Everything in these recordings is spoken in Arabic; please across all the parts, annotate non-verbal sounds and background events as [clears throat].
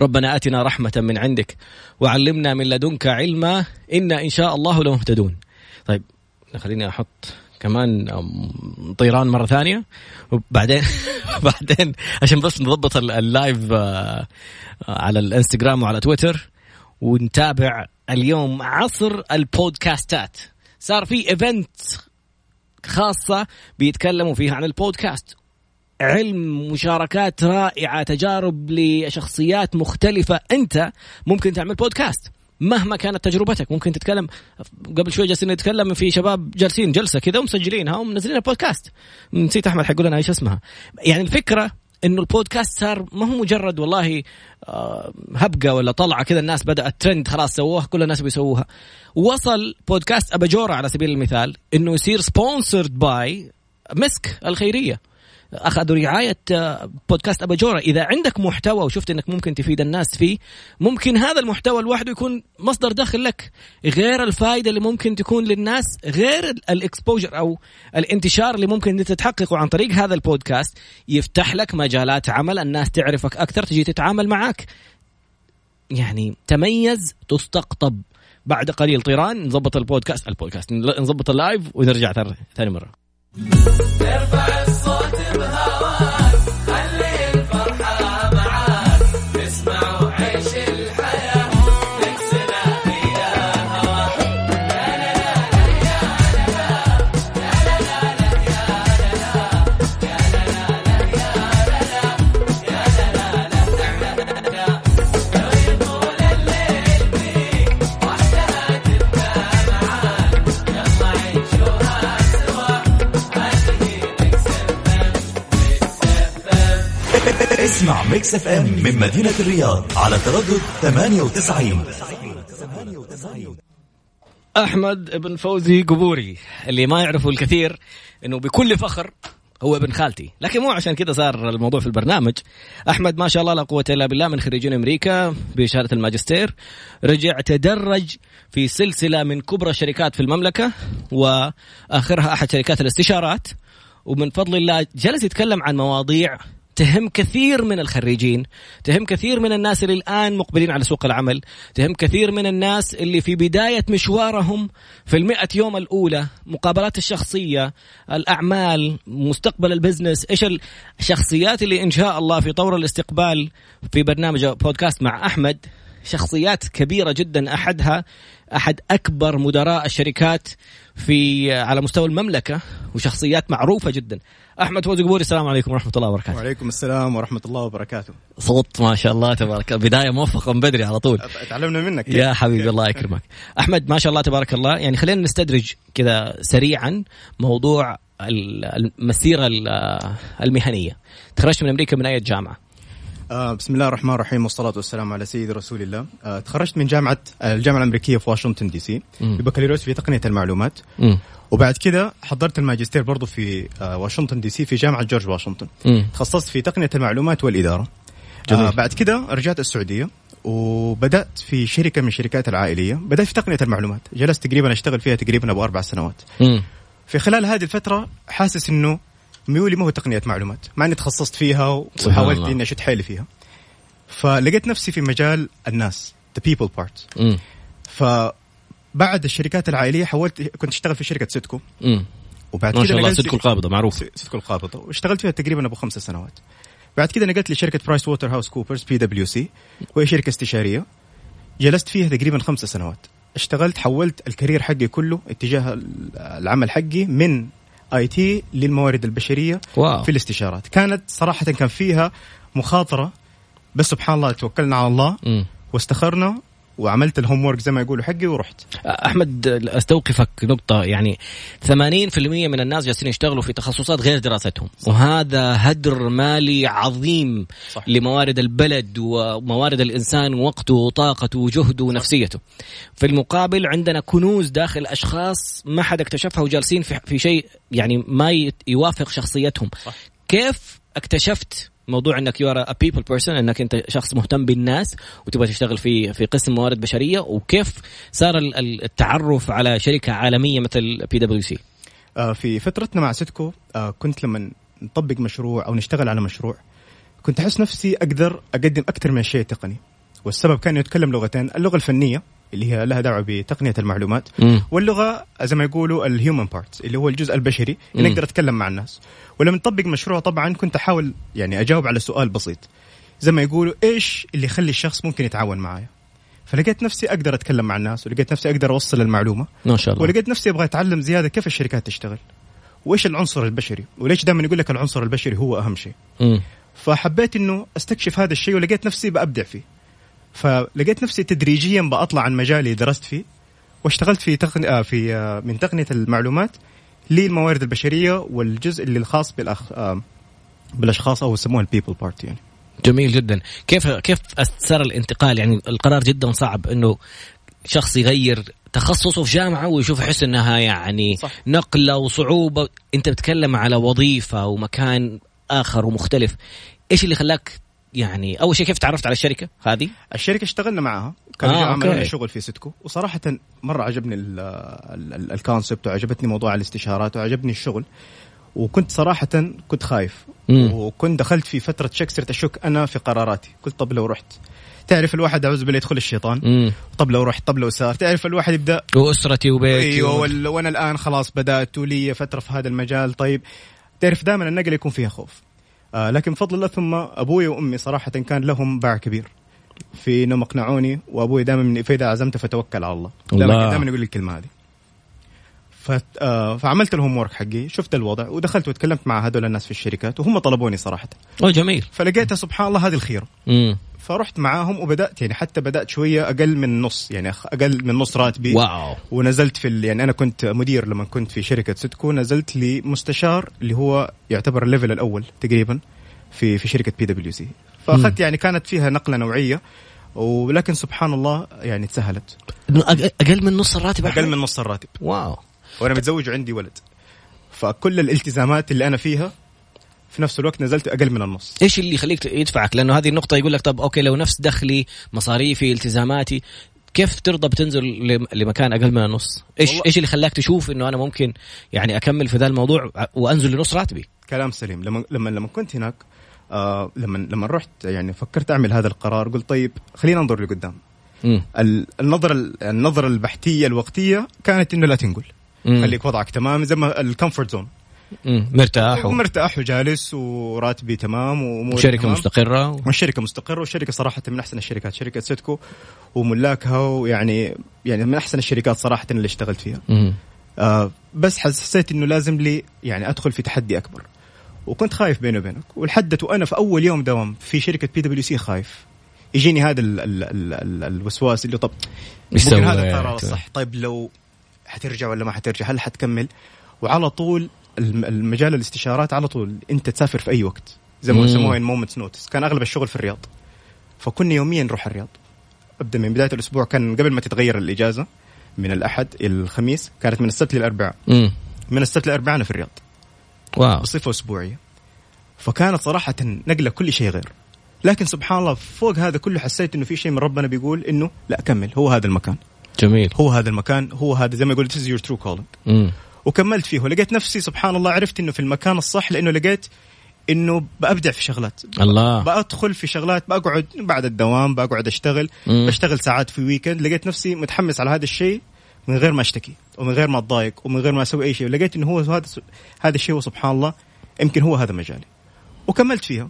ربنا آتنا رحمة من عندك وعلمنا من لدنك علما إنا إن شاء الله لمهتدون. طيب خليني أحط كمان طيران مرة ثانية. وبعدين [laughs] بعدين عشان بس نضبط ال live آه، على الإنستغرام وعلى تويتر ونتابع اليوم عصر البودكاستات. صار في event خاصة بيتكلموا فيها عن البودكاست. علم مشاركات رائعة تجارب لشخصيات مختلفة. أنت ممكن تعمل بودكاست مهما كانت تجربتك. ممكن تتكلم قبل شوي جالسين نتكلم في شباب جالسين جلسة كذا ومسجلينها ومنزلينها بودكاست نسيت أحمد حيقول لنا إيش اسمها. يعني الفكرة إنه البودكاست صار ما هو مجرد والله آه، هبة ولا طلعة كذا الناس بدأت ترند خلاص سووها كل الناس بيسووها. وصل بودكاست أباجورة على سبيل المثال إنه يصير sponsored by مسك الخيرية. أخذوا رعاية آه، بودكاست أباجورة. إذا عندك محتوى وشفت إنك ممكن تفيد الناس فيه ممكن هذا المحتوى لوحده يكون مصدر دخل لك. غير الفائده اللي ممكن تكون للناس غير ال exposure أو الانتشار اللي ممكن أنت تحققه عن طريق هذا البودكاست يفتح لك مجالات عمل الناس تعرفك أكثر تجي تتعامل معك يعني تميز تستقطب. بعد قليل طيران نظبط البودكاست البودكاست نظبط ال live ونرجع ثاني مرة. neighborhood. اسمع Mix FM من مدينة الرياض على تردد 98 أحمد بن فوزي قبوري. اللي ما يعرفه الكثير إنه بكل فخر هو ابن خالتي. لكن مو عشان كذا صار الموضوع في البرنامج. أحمد ما شاء الله لا قوة إلا بالله من خريجين أمريكا بشهاده الماجستير. رجع تدرج في سلسلة من كبرى الشركات في المملكة وآخرها أحد شركات الاستشارات. ومن فضل الله جلس يتكلم عن مواضيع تهم كثير من الخريجين تهم كثير من الناس اللي الآن مقبلين على سوق العمل تهم كثير من الناس اللي في بداية مشوارهم في المئة يوم الأولى مقابلات الشخصية الأعمال مستقبل البزنس إيش الشخصيات اللي إن شاء الله في طور الاستقبال في برنامج بودكاست مع أحمد شخصيات كبيرة جدا أحدها أحد أكبر مدراء الشركات في على مستوى المملكة وشخصيات معروفة جدا. أحمد فوزي قبوري السلام عليكم ورحمة الله وبركاته. وعليكم السلام ورحمة الله وبركاته. صوت ما شاء الله تبارك الله. بداية موفقة من بدري على طول. تعلمنا منك. يا حبيبي الله يكرمك. أحمد ما شاء الله تبارك الله. يعني خلينا نستدرج كذا سريعا موضوع المسيرة المهنية. تخرجت من أمريكا من أي جامعة؟ آه بسم الله الرحمن الرحيم والصلاة والسلام على سيد رسول الله آه تخرجت من جامعة الجامعة الأمريكية في واشنطن دي سي ببكالوريوس في تقنية المعلومات م. وبعد كده حضرت الماجستير برضو في آه واشنطن DC في جامعة جورج واشنطن م. تخصصت في تقنية المعلومات والإدارة جميل. آه بعد كده رجعت السعودية وبدأت في شركة من الشركات العائلية بدأت في تقنية المعلومات جلست تقريبا أشتغل فيها تقريبا أبو أربع سنوات م. في خلال هذه الفترة حاسس إنه ميولي ما هو تقنية معلومات مع إني تخصصت فيها وحاولت إني أشد حيلي فيها. فلقيت نفسي في مجال الناس the people part فبعد الشركات العائلية حاولت كنت أشتغل في شركة سيتكو وبعد كده ما شاء الله سيتكو القابضة معروف. سيتكو القابضة. واشتغلت فيها تقريبا أبو خمس سنوات. بعد كده نقلت لشركه برايس ووتر هاوس كوبرز بي دبليو سي وهي شركة استشارية. جلست فيها تقريبا خمس سنوات. اشتغلت حولت ال career حقي كله اتجاه العمل حقي من IT للموارد البشرية wow. في الاستشارات كانت صراحة كان فيها مخاطرة بس سبحان الله توكلنا على الله م. واستخرنا وعملت الهوم ورك زي ما يقولوا حقي ورحت أحمد أستوقفك نقطة يعني 80% من الناس جالسين يشتغلوا في تخصصات غير دراستهم صح. وهذا هدر مالي عظيم صح. لموارد البلد وموارد الإنسان وقته وطاقته وجهده ونفسيته في المقابل عندنا كنوز داخل أشخاص ما حد اكتشفها وجالسين في, في شيء يعني ما يوافق شخصيتهم صح. كيف اكتشفت موضوع انك you are people person انك انت شخص مهتم بالناس وتبغى تشتغل في في قسم موارد بشرية وكيف صار التعرف على شركة عالمية مثل بي دبليو سي؟ في فترتنا مع سيتكو آه كنت لما نطبق مشروع أو نشتغل على مشروع كنت أحس نفسي أقدر أقدم أكثر من الشيء التقني والسبب كان يتكلم لغتين اللغة الفنية اللي هي لها دعوة بتقنية المعلومات. م. واللغة زي ما يقولوا ال human part اللي هو الجزء البشري اللي أقدر اتكلم مع الناس. ولما نطبق مشروع طبعا كنت أحاول يعني أجاوب على سؤال بسيط. زي ما يقولوا إيش اللي يخلي الشخص ممكن يتعاون معايا؟ فلقيت نفسي أقدر أتكلم مع الناس ولقيت نفسي أقدر أوصل المعلومة. ما شاء الله. ولقيت نفسي أبغى أتعلم زيادة كيف الشركات تشتغل. وإيش العنصر البشري؟ وليش دائما يقول لك العنصر البشري هو أهم شيء؟ م. فحبيت إنه أستكشف هذا الشيء ولقيت نفسي بأبدع فيه. فلقيت نفسي تدريجيا بطلع عن مجالي درست فيه واشتغلت في تقن... آه، في آه، من تقنية المعلومات للموارد البشرية والجزء اللي الخاص بالاخ آه، بالأشخاص أو يسموها ال people part يعني. جميل جدا. كيف كيف صار الانتقال؟ يعني القرار جدا صعب إنه شخص يغير تخصصه في جامعة ويشوف يحس إنها يعني صح. نقلة وصعوبة. أنت بتتكلم على وظيفة ومكان آخر ومختلف. إيش اللي خلاك يعني أول شيء كيف تعرفت على الشركة هذه؟ الشركة اشتغلنا معها. كان آه عملوا شغل في سيتكو. وصراحة مرة عجبني الكونسبت وعجبتني موضوع الاستشارات وعجبني الشغل. وكنت صراحة كنت خايف. مم. وكنت دخلت في فترة شك صرت أشك أنا في قراراتي. قلت طب لو رحت. تعرف الواحد أعوذ بالله يدخل الشيطان؟ مم. طب لو رحت طب لو صار تعرف الواحد يبدأ؟ وأسرتي وبيتي أيوه و... وأنا الآن خلاص بدأت ولي فترة في هذا المجال. طيب تعرف دائما النقل يكون فيها خوف. آه لكن بفضل الله ثم أبوي وأمي صراحة كان لهم باع كبير. في انهم اقنعوني وأبوي دائما فإذا عزمت فتوكل على الله. دائما دائما يقول لي الكلمة هذه. آه فعملت ال homework حقي شفت الوضع ودخلت وتكلمت مع هذول الناس في الشركات وهم طلبوني صراحة. أوه جميل. فلقيتها سبحان الله هذه الخيره مم. فرحت معاهم وبدأت يعني حتى بدأت شوية أقل من نص يعني أقل من نص راتبي. wow. ونزلت في يعني أنا كنت مدير لما كنت في شركة سيتكو نزلت لمستشار اللي هو يعتبر ال level الأول تقريبا في في شركة بي دبليو سي فأخذت يعني كانت فيها نقلة نوعية ولكن سبحان الله يعني تسهلت. أقل من نص الراتب أقل من نص الراتب. wow. وأنا متزوج وعندي ولد. فكل الالتزامات اللي أنا فيها في نفس الوقت نزلت أقل من النص. إيش اللي يخليك يدفعك؟ لأنه هذه النقطة يقول لك طب okay لو نفس دخلي مصاريفي التزاماتي كيف ترضى بتنزل لمكان أقل من النص؟ إيش إيش اللي خلاك تشوف إنه أنا ممكن يعني أكمل في ذا الموضوع وأنزل لنص راتبي؟ كلام سليم. لما لما لما كنت هناك آه لما لما رحت يعني فكرت أعمل هذا القرار قلت طيب خلينا ننظر لقدام. النظرة النظرة البحثية الوقتية كانت إنه لا تنقل. خليك وضعك تمام زي ما ال comfort zone مرتاح و... مرتاح وجالس وراتبي تمام وأموري شركة تمام. مستقرة و... والشركة مستقرة والشركة صراحة من أحسن الشركات شركة سيتكو وملاكها ويعني يعني من أحسن الشركات صراحة اللي اشتغلت فيها. آه بس حسيت إنه لازم لي يعني أدخل في تحدي أكبر. وكنت خايف بيني وبينك. ولحدت وأنا في أول يوم دوام في شركة بي دبليو سي خايف. يجيني هذا ال ال ال ال الوسواس اللي طب ممكن هذا القرار الصح طيب لو حترجع ولا ما حترجع؟ هل حتكمل؟ وعلى طول المجال الاستشارات على طول انت تسافر في أي وقت. زي ما يسموها in moment's notice كان أغلب الشغل في الرياض. فكنا يوميا نروح الرياض. ابدا من بداية الأسبوع كان قبل ما تتغير الإجازة من الأحد إلى الخميس كانت من السبت للأربعاء. من السبت للأربعاء أنا في الرياض. واو. بصفه أسبوعية. فكانت صراحة نقلة كل شيء غير. لكن سبحان الله فوق هذا كله حسيت إنه في شيء من ربنا بيقول إنه لا كمل. هو هذا المكان. جميل. هو هذا المكان. هو هذا زي ما يقول this is your true calling. وكملت فيه. ولقيت نفسي سبحان الله عرفت إنه في المكان الصح لأنه لقيت إنه بأبدع في شغلات. الله. بدخل في شغلات بقعد بعد الدوام بقعد أشتغل مم. بشتغل ساعات في weekend لقيت نفسي متحمس على هذا الشيء من غير ما أشتكي ومن غير ما أتضايق ومن غير ما أسوي أي شيء. لقيت إنه هو هذا هذا الشيء وسبحان الله يمكن هو هذا مجالي. وكملت فيها.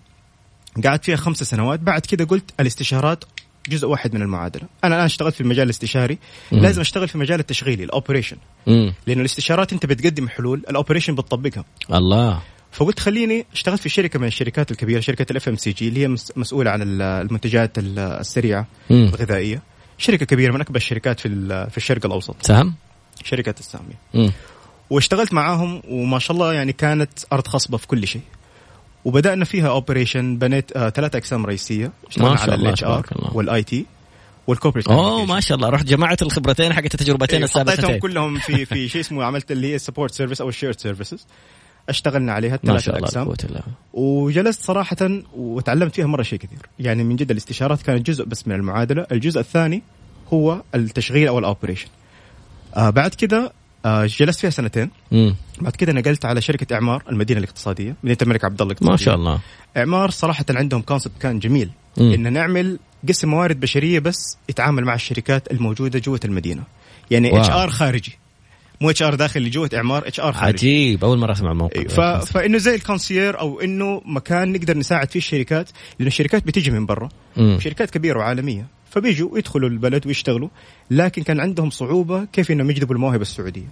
قعدت فيها خمسة سنوات. بعد كذا قلت الاستشارات جزء واحد من المعادلة. أنا الآن اشتغلت في المجال الاستشاري. مم. لازم أشتغل في المجال التشغيلي ال operation. لأنه الاستشارات أنت بتقدم حلول ال operation بتطبقها. الله. فقلت خليني اشتغلت في شركة من الشركات الكبيرة شركة ال FMCG اللي هي مسؤولة عن المنتجات السريعة مم. الغذائيه شركة كبيرة من أكبر الشركات في في الشرق الأوسط. سهم؟ شركة الساميه مم. واشتغلت معاهم وما شاء الله يعني كانت أرض خصبة في كل شيء. وبدأنا فيها operation بنيت آه ثلاث اقسام رئيسية اشتغلنا شاء على ال HR. وال IT وال corporate أوه ما شاء الله رحت جمعت الخبرتين حقت التجربتين حطيتهم السابقتين كلهم في [laughs] في شيء اسمه عملت اللي هي ال support service أو ال shared services اشتغلنا عليها ما الثلاث بالله. وجلست صراحة وتعلمت فيها مرة شيء كثير. يعني من جد الاستشارات كانت جزء بس من المعادلة. الجزء الثاني هو التشغيل أو ال operation آه بعد آه جلست فيها سنتين. مم. بعد كده نقلت على شركة إعمار المدينة الاقتصادية مدينة الملك عبد الله ما شاء الله. إعمار صراحة عندهم concept كان جميل مم. إن نعمل قسم موارد بشرية بس يتعامل مع الشركات الموجودة جوة المدينة. يعني. HR خارجي. مو HR داخلي جوة إعمار HR خارجي. عجيب. أول مرة أسمع الموقف. ف... فإنه زي ال concierge أو إنه مكان نقدر نساعد فيه الشركات لأنه الشركات بتيجي من برا. شركات كبيرة وعالمية. فبيجوا يدخلوا البلد ويشتغلوا لكن كان عندهم صعوبة كيف إنهم يجذبوا المواهب السعودية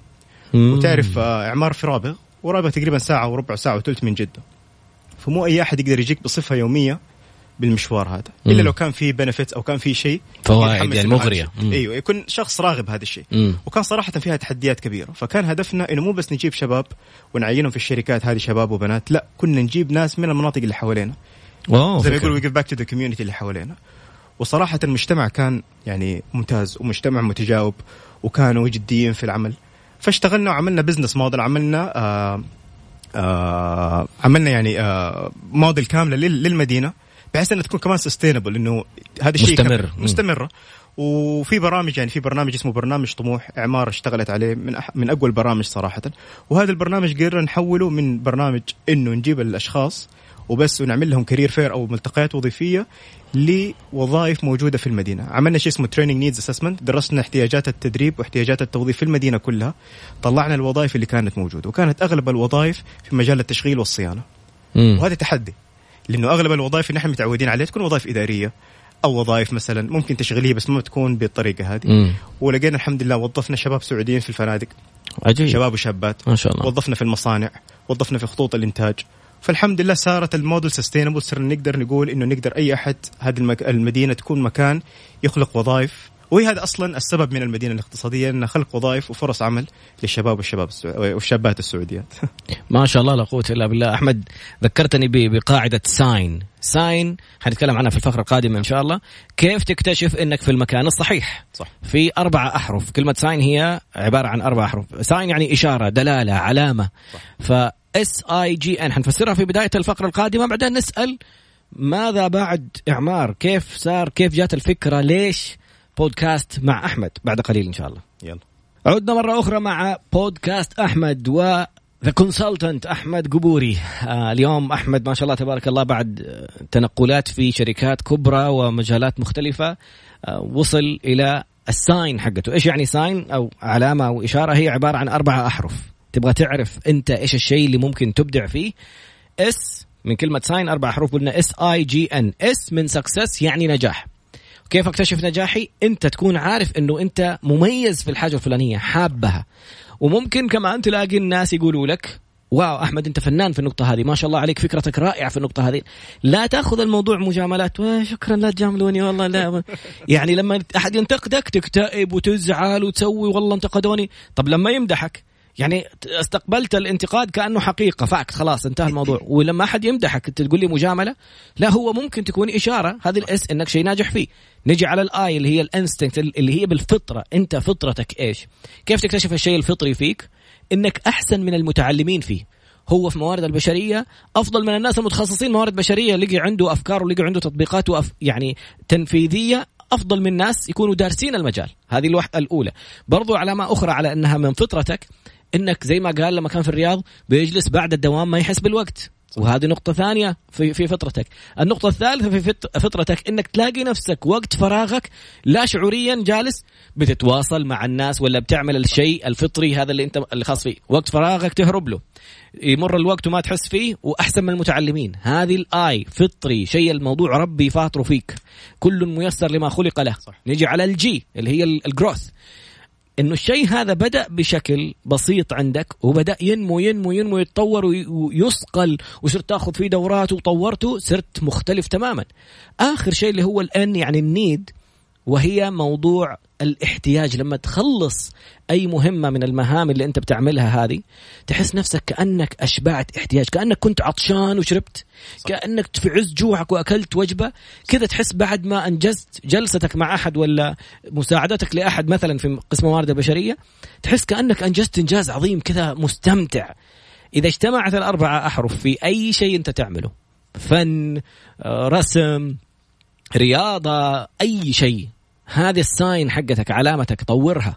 مم. وتعرف آه، إعمار في رابغ ورابغ تقريبا ساعة وربع ساعة وثلث من جدة فمو أي أحد يقدر يجيك بصفة يومية بالمشوار هذا إلا مم. لو كان في benefits أو كان في شيء فوائد يعني. الشيء. إيوه يكون شخص راغب هذا الشيء مم. وكان صراحة فيها تحديات كبيرة فكان هدفنا إنه مو بس نجيب شباب ونعينهم في الشركات هذه شباب وبنات لا كنا نجيب ناس من المناطق اللي حوالينا wow زي ما. يقولوا we back to the community اللي حوالينا وصراحة المجتمع كان يعني ممتاز ومجتمع متجاوب وكانوا جديين في العمل. فاشتغلنا وعملنا business model عملنا آه آه عملنا يعني آه موديل كاملة لل- للمدينة بحيث إنها تكون كمان sustainable إنه هذا الشيء مستمر. مستمرة. وفي برامج يعني في برنامج اسمه برنامج طموح إعمار اشتغلت عليه من أح من أقوى البرامج صراحة. وهذا البرنامج قدرنا نحوله من برنامج إنه نجيب الأشخاص وبس ونعمل لهم career fair أو ملتقيات وظيفية لوظائف موجودة في المدينة. عملنا شيء اسمه training needs assessment درسنا احتياجات التدريب واحتياجات التوظيف في المدينة كلها. طلعنا الوظائف اللي كانت موجودة. وكانت أغلب الوظائف في مجال التشغيل والصيانة. مم. وهذا تحدي. لأنه أغلب الوظائف اللي نحن متعودين عليها تكون وظائف إدارية أو وظائف مثلا ممكن تشغيلية بس ما تكون بالطريقة هذه. مم. ولقينا الحمد لله وظفنا شباب سعوديين في الفنادق. عجيب. شباب وشابات. ما شاء الله. وظفنا في المصانع. وظفنا في خطوط الإنتاج. فالحمد لله صارت ال model sustainable صرنا نقدر نقول إنه نقدر أي أحد هذه المك... المدينة تكون مكان يخلق وظائف. وهي هذا أصلا السبب من المدينة الاقتصادية انها خلق وظائف وفرص عمل للشباب والشباب. والشابات السعوديات. [laughs] ما شاء الله لا قوة إلا بالله. أحمد ذكرتني بقاعدة sign sign حنتكلم عنها في الفقرة القادمة إن شاء الله. كيف تكتشف إنك في المكان الصحيح؟ صح. في أربع أحرف. كلمة sign هي عبارة عن أربع أحرف. sign يعني إشارة دلالة علامة. ف S I G N حنفسرها في بداية الفقرة القادمة. بعدين نسأل ماذا بعد إعمار؟ كيف صار؟ كيف جات الفكرة؟ ليش بودكاست مع أحمد؟ بعد قليل إن شاء الله. يلا. عدنا مرة أخرى مع بودكاست أحمد و the consultant أحمد قبوري. آه اليوم أحمد ما شاء الله تبارك الله بعد آه، تنقلات في شركات كبرى ومجالات مختلفة آه وصل إلى ال sign حقته. إيش يعني sign؟ أو علامة أو إشارة هي عبارة عن أربعة أحرف. تبغى تعرف أنت إيش الشيء اللي ممكن تبدع فيه. S من كلمة sign أربع حروف قلنا S I G N S من success يعني نجاح. كيف أكتشف نجاحي؟ أنت تكون عارف إنه أنت مميز في الحاجة الفلانية حابها. وممكن كمان تلاقي الناس يقولوا لك wow أحمد أنت فنان في النقطة هذه ما شاء الله عليك فكرتك رائعة في النقطة هذه. لا تأخذ الموضوع مجاملات "wow، شكرا لا تجاملوني والله لا. [laughs] يعني لما أحد ينتقدك تكتئب وتزعل وتسوي والله انتقدوني. طب لما يمدحك يعني استقبلت الانتقاد كأنه حقيقة. fact خلاص انتهى الموضوع. ولما أحد يمدحك انت تقول لي مجاملة لا هو ممكن تكون إشارة هذه ال S إنك شيء ناجح فيه. نجي على ال I اللي هي ال instinct اللي هي بالفطرة. أنت فطرتك إيش؟ كيف تكتشف الشيء الفطري فيك؟ إنك أحسن من المتعلمين فيه. هو في موارد البشرية أفضل من الناس المتخصصين. موارد بشرية لقي عنده أفكار ولقي عنده تطبيقات وأف يعني تنفيذية أفضل من ناس يكونوا دارسين المجال. هذه الوحده الأولى. برضو علامه أخرى على أنها من فطرتك إنك زي ما قال لما كان في الرياض بيجلس بعد الدوام ما يحس بالوقت وهذه نقطة ثانية في في فطرتك، النقطة الثالثة في فط- فطرتك إنك تلاقي نفسك وقت فراغك لا شعوريا جالس بتتواصل مع الناس ولا بتعمل الشيء الفطري هذا اللي أنت اللي خاص فيه، وقت فراغك تهرب له. يمر الوقت وما تحس فيه وأحسن من المتعلمين، هذه الآي فطري شيء الموضوع ربي فاطره فيك. كل ميسر لما خلق له. صح. نجي على ال G اللي هي ال growth. إنه الشيء هذا بدأ بشكل بسيط عندك وبدأ ينمو ينمو ينمو يتطور وي- ويصقل وصرت تاخذ فيه دورات وطورته صرت مختلف تماما. آخر شيء اللي هو الآن يعني ال need وهي موضوع الاحتياج لما تخلص أي مهمة من المهام اللي أنت بتعملها هذه تحس نفسك كأنك أشبعت احتياج كأنك كنت عطشان وشربت صح. كأنك في عز جوعك وأكلت وجبة كذا تحس بعد ما أنجزت جلستك مع أحد ولا مساعدتك لأحد مثلا في قسم الموارد البشرية تحس كأنك أنجزت إنجاز عظيم كذا مستمتع إذا اجتمعت الأربعة أحرف في أي شيء أنت تعمله فن آه، رسم رياضة أي شيء هذه الساين حقتك علامتك طورها.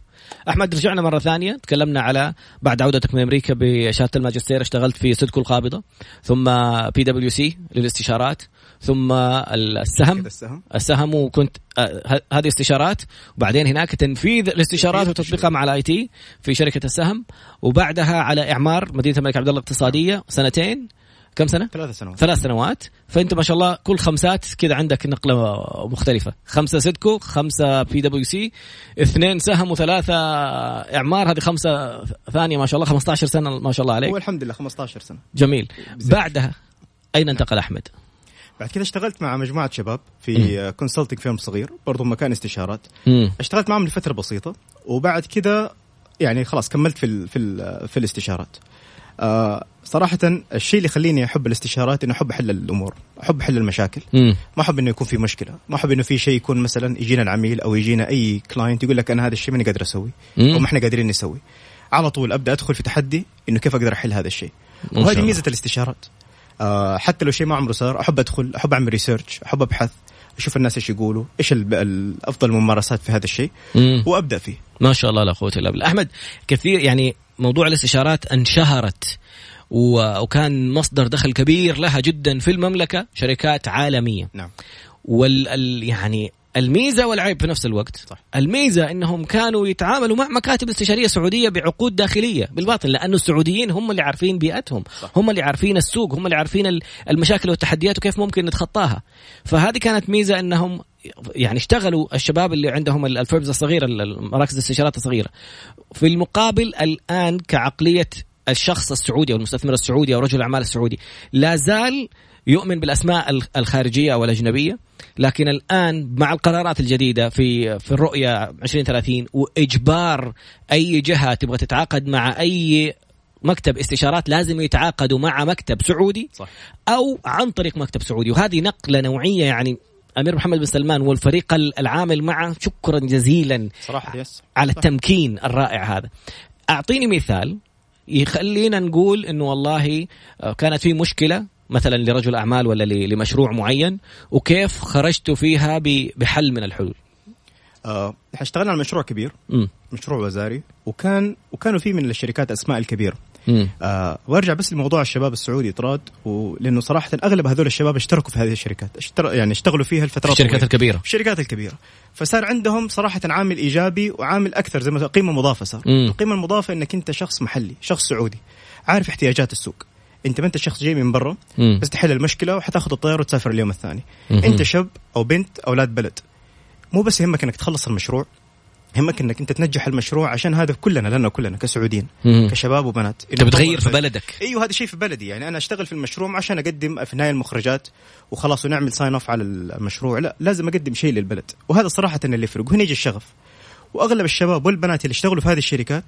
أحمد رجعنا مرة ثانية. تكلمنا على بعد عودتك من أمريكا بشهاده الماجستير اشتغلت في سدكو القابضة ثم بي دبليو سي للاستشارات ثم السهم. السهم. السهم وكنت آه هذه استشارات. وبعدين هناك تنفيذ الاستشارات وتطبيقها مع ال IT في شركة السهم. وبعدها على إعمار مدينة الملك عبد الله الاقتصادية سنتين. كم سنة؟ ثلاث سنوات. ثلاث سنوات. فأنت ما شاء الله كل خمسات كذا عندك نقلة مختلفة. خمسة سيدكو خمسة بي دبليو سي اثنين سهم وثلاثة إعمار. هذه خمسة ثانية ما شاء الله 15 سنة ما شاء الله عليك. هو الحمد لله 15 سنة. جميل. بعدها أين انتقل أحمد؟ بعد كذا اشتغلت مع مجموعة شباب في consulting firm صغير برضو مكان استشارات. مم. اشتغلت معهم لفترة بسيطة وبعد كذا يعني خلاص كملت في ال في ال في الاستشارات. آه صراحة الشيء اللي يخليني أحب الاستشارات إنه أحب أحل الأمور، أحب أحل المشاكل، مم. ما أحب إنه يكون في مشكلة، ما أحب إنه في شيء يكون مثلا يجينا العميل أو يجينا أي client يقول لك أنا هذا الشيء ماني قادر أسوي، مم. أو ما إحنا قادرين نسوي. على طول أبدأ أدخل في تحدي إنه كيف أقدر أحل هذا الشيء. وهذه. ميزة الاستشارات. آه حتى لو شيء ما عمره صار أحب أدخل، أحب أعمل ريسيرش، أحب أبحث، أشوف الناس إيش يقولوا، إيش ال- ال- أفضل الممارسات في هذا الشيء، مم. وأبدأ فيه. ما شاء الله لا قوه الا بالله أحمد كثير يعني موضوع الاستشارات انشهرت وكان مصدر دخل كبير لها جدا في المملكة شركات عالمية نعم. وال ال- يعني الميزة والعيب في نفس الوقت صح. الميزة إنهم كانوا يتعاملوا مع مكاتب استشاريه سعوديه بعقود داخلية بالباطن لأنه السعوديين هم اللي عارفين بيئتهم صح. هم اللي عارفين السوق هم اللي عارفين ال- المشاكل والتحديات وكيف ممكن نتخطاها فهذه كانت ميزة إنهم يعني اشتغلوا الشباب اللي عندهم ال- الفيرمز الصغيرة ال- المراكز الاستشارات الصغيرة في المقابل الآن كعقلية الشخص السعودي أو المستثمر السعودي أو رجل الأعمال السعودي لا زال يؤمن بالأسماء ال- الخارجية أو الأجنبية لكن الآن مع القرارات الجديدة في في الرؤية 2030 وإجبار أي جهة تبغى تتعاقد مع أي مكتب استشارات لازم يتعاقدوا مع مكتب سعودي صح. أو عن طريق مكتب سعودي وهذه نقلة نوعية يعني أمير محمد بن سلمان والفريق العامل معه شكرا جزيلا صراحة يس. على التمكين الرائع هذا أعطيني مثال يخلينا نقول إنه والله آه، كانت في مشكلة مثلا لرجل أعمال ولا لمشروع معين وكيف خرجتوا فيها بحل من الحلول آه اشتغلنا على مشروع كبير. مشروع وزاري وكان وكانوا في من الشركات أسماء الكبيرة. آه وارجع بس لموضوع الشباب السعودي طراد ولأنه صراحة أغلب هذول الشباب اشتركوا في هذه الشركات اشتر... يعني اشتغلوا فيها الفترات الشركات طويلة. الكبيرة الشركات الكبيرة فصار عندهم صراحة عامل إيجابي وعامل أكثر زي ما قيمة مضافة صار مم. القيمة المضافة إنك أنت شخص محلي شخص سعودي عارف احتياجات السوق أنت ما أنت شخص جاي من برا مم. بس تحل المشكلة وحتاخذ الطيارة وتسافر اليوم الثاني مهم. أنت شاب أو بنت أولاد بلد مو بس يهمك إنك تخلص المشروع يهمك إنك أنت تنجح المشروع عشان هذا كلنا لنا كلنا كسعوديين. كشباب وبنات. انت بتغير في بلدك. أيوه هذا شيء في بلدي. يعني أنا أشتغل في المشروع عشان أقدم في النهايه المخرجات وخلاص ونعمل sign off على المشروع. لا لازم أقدم شيء للبلد. وهذا صراحة اللي يفرق. وهنا يجي الشغف. وأغلب الشباب والبنات اللي اشتغلوا في هذه الشركات.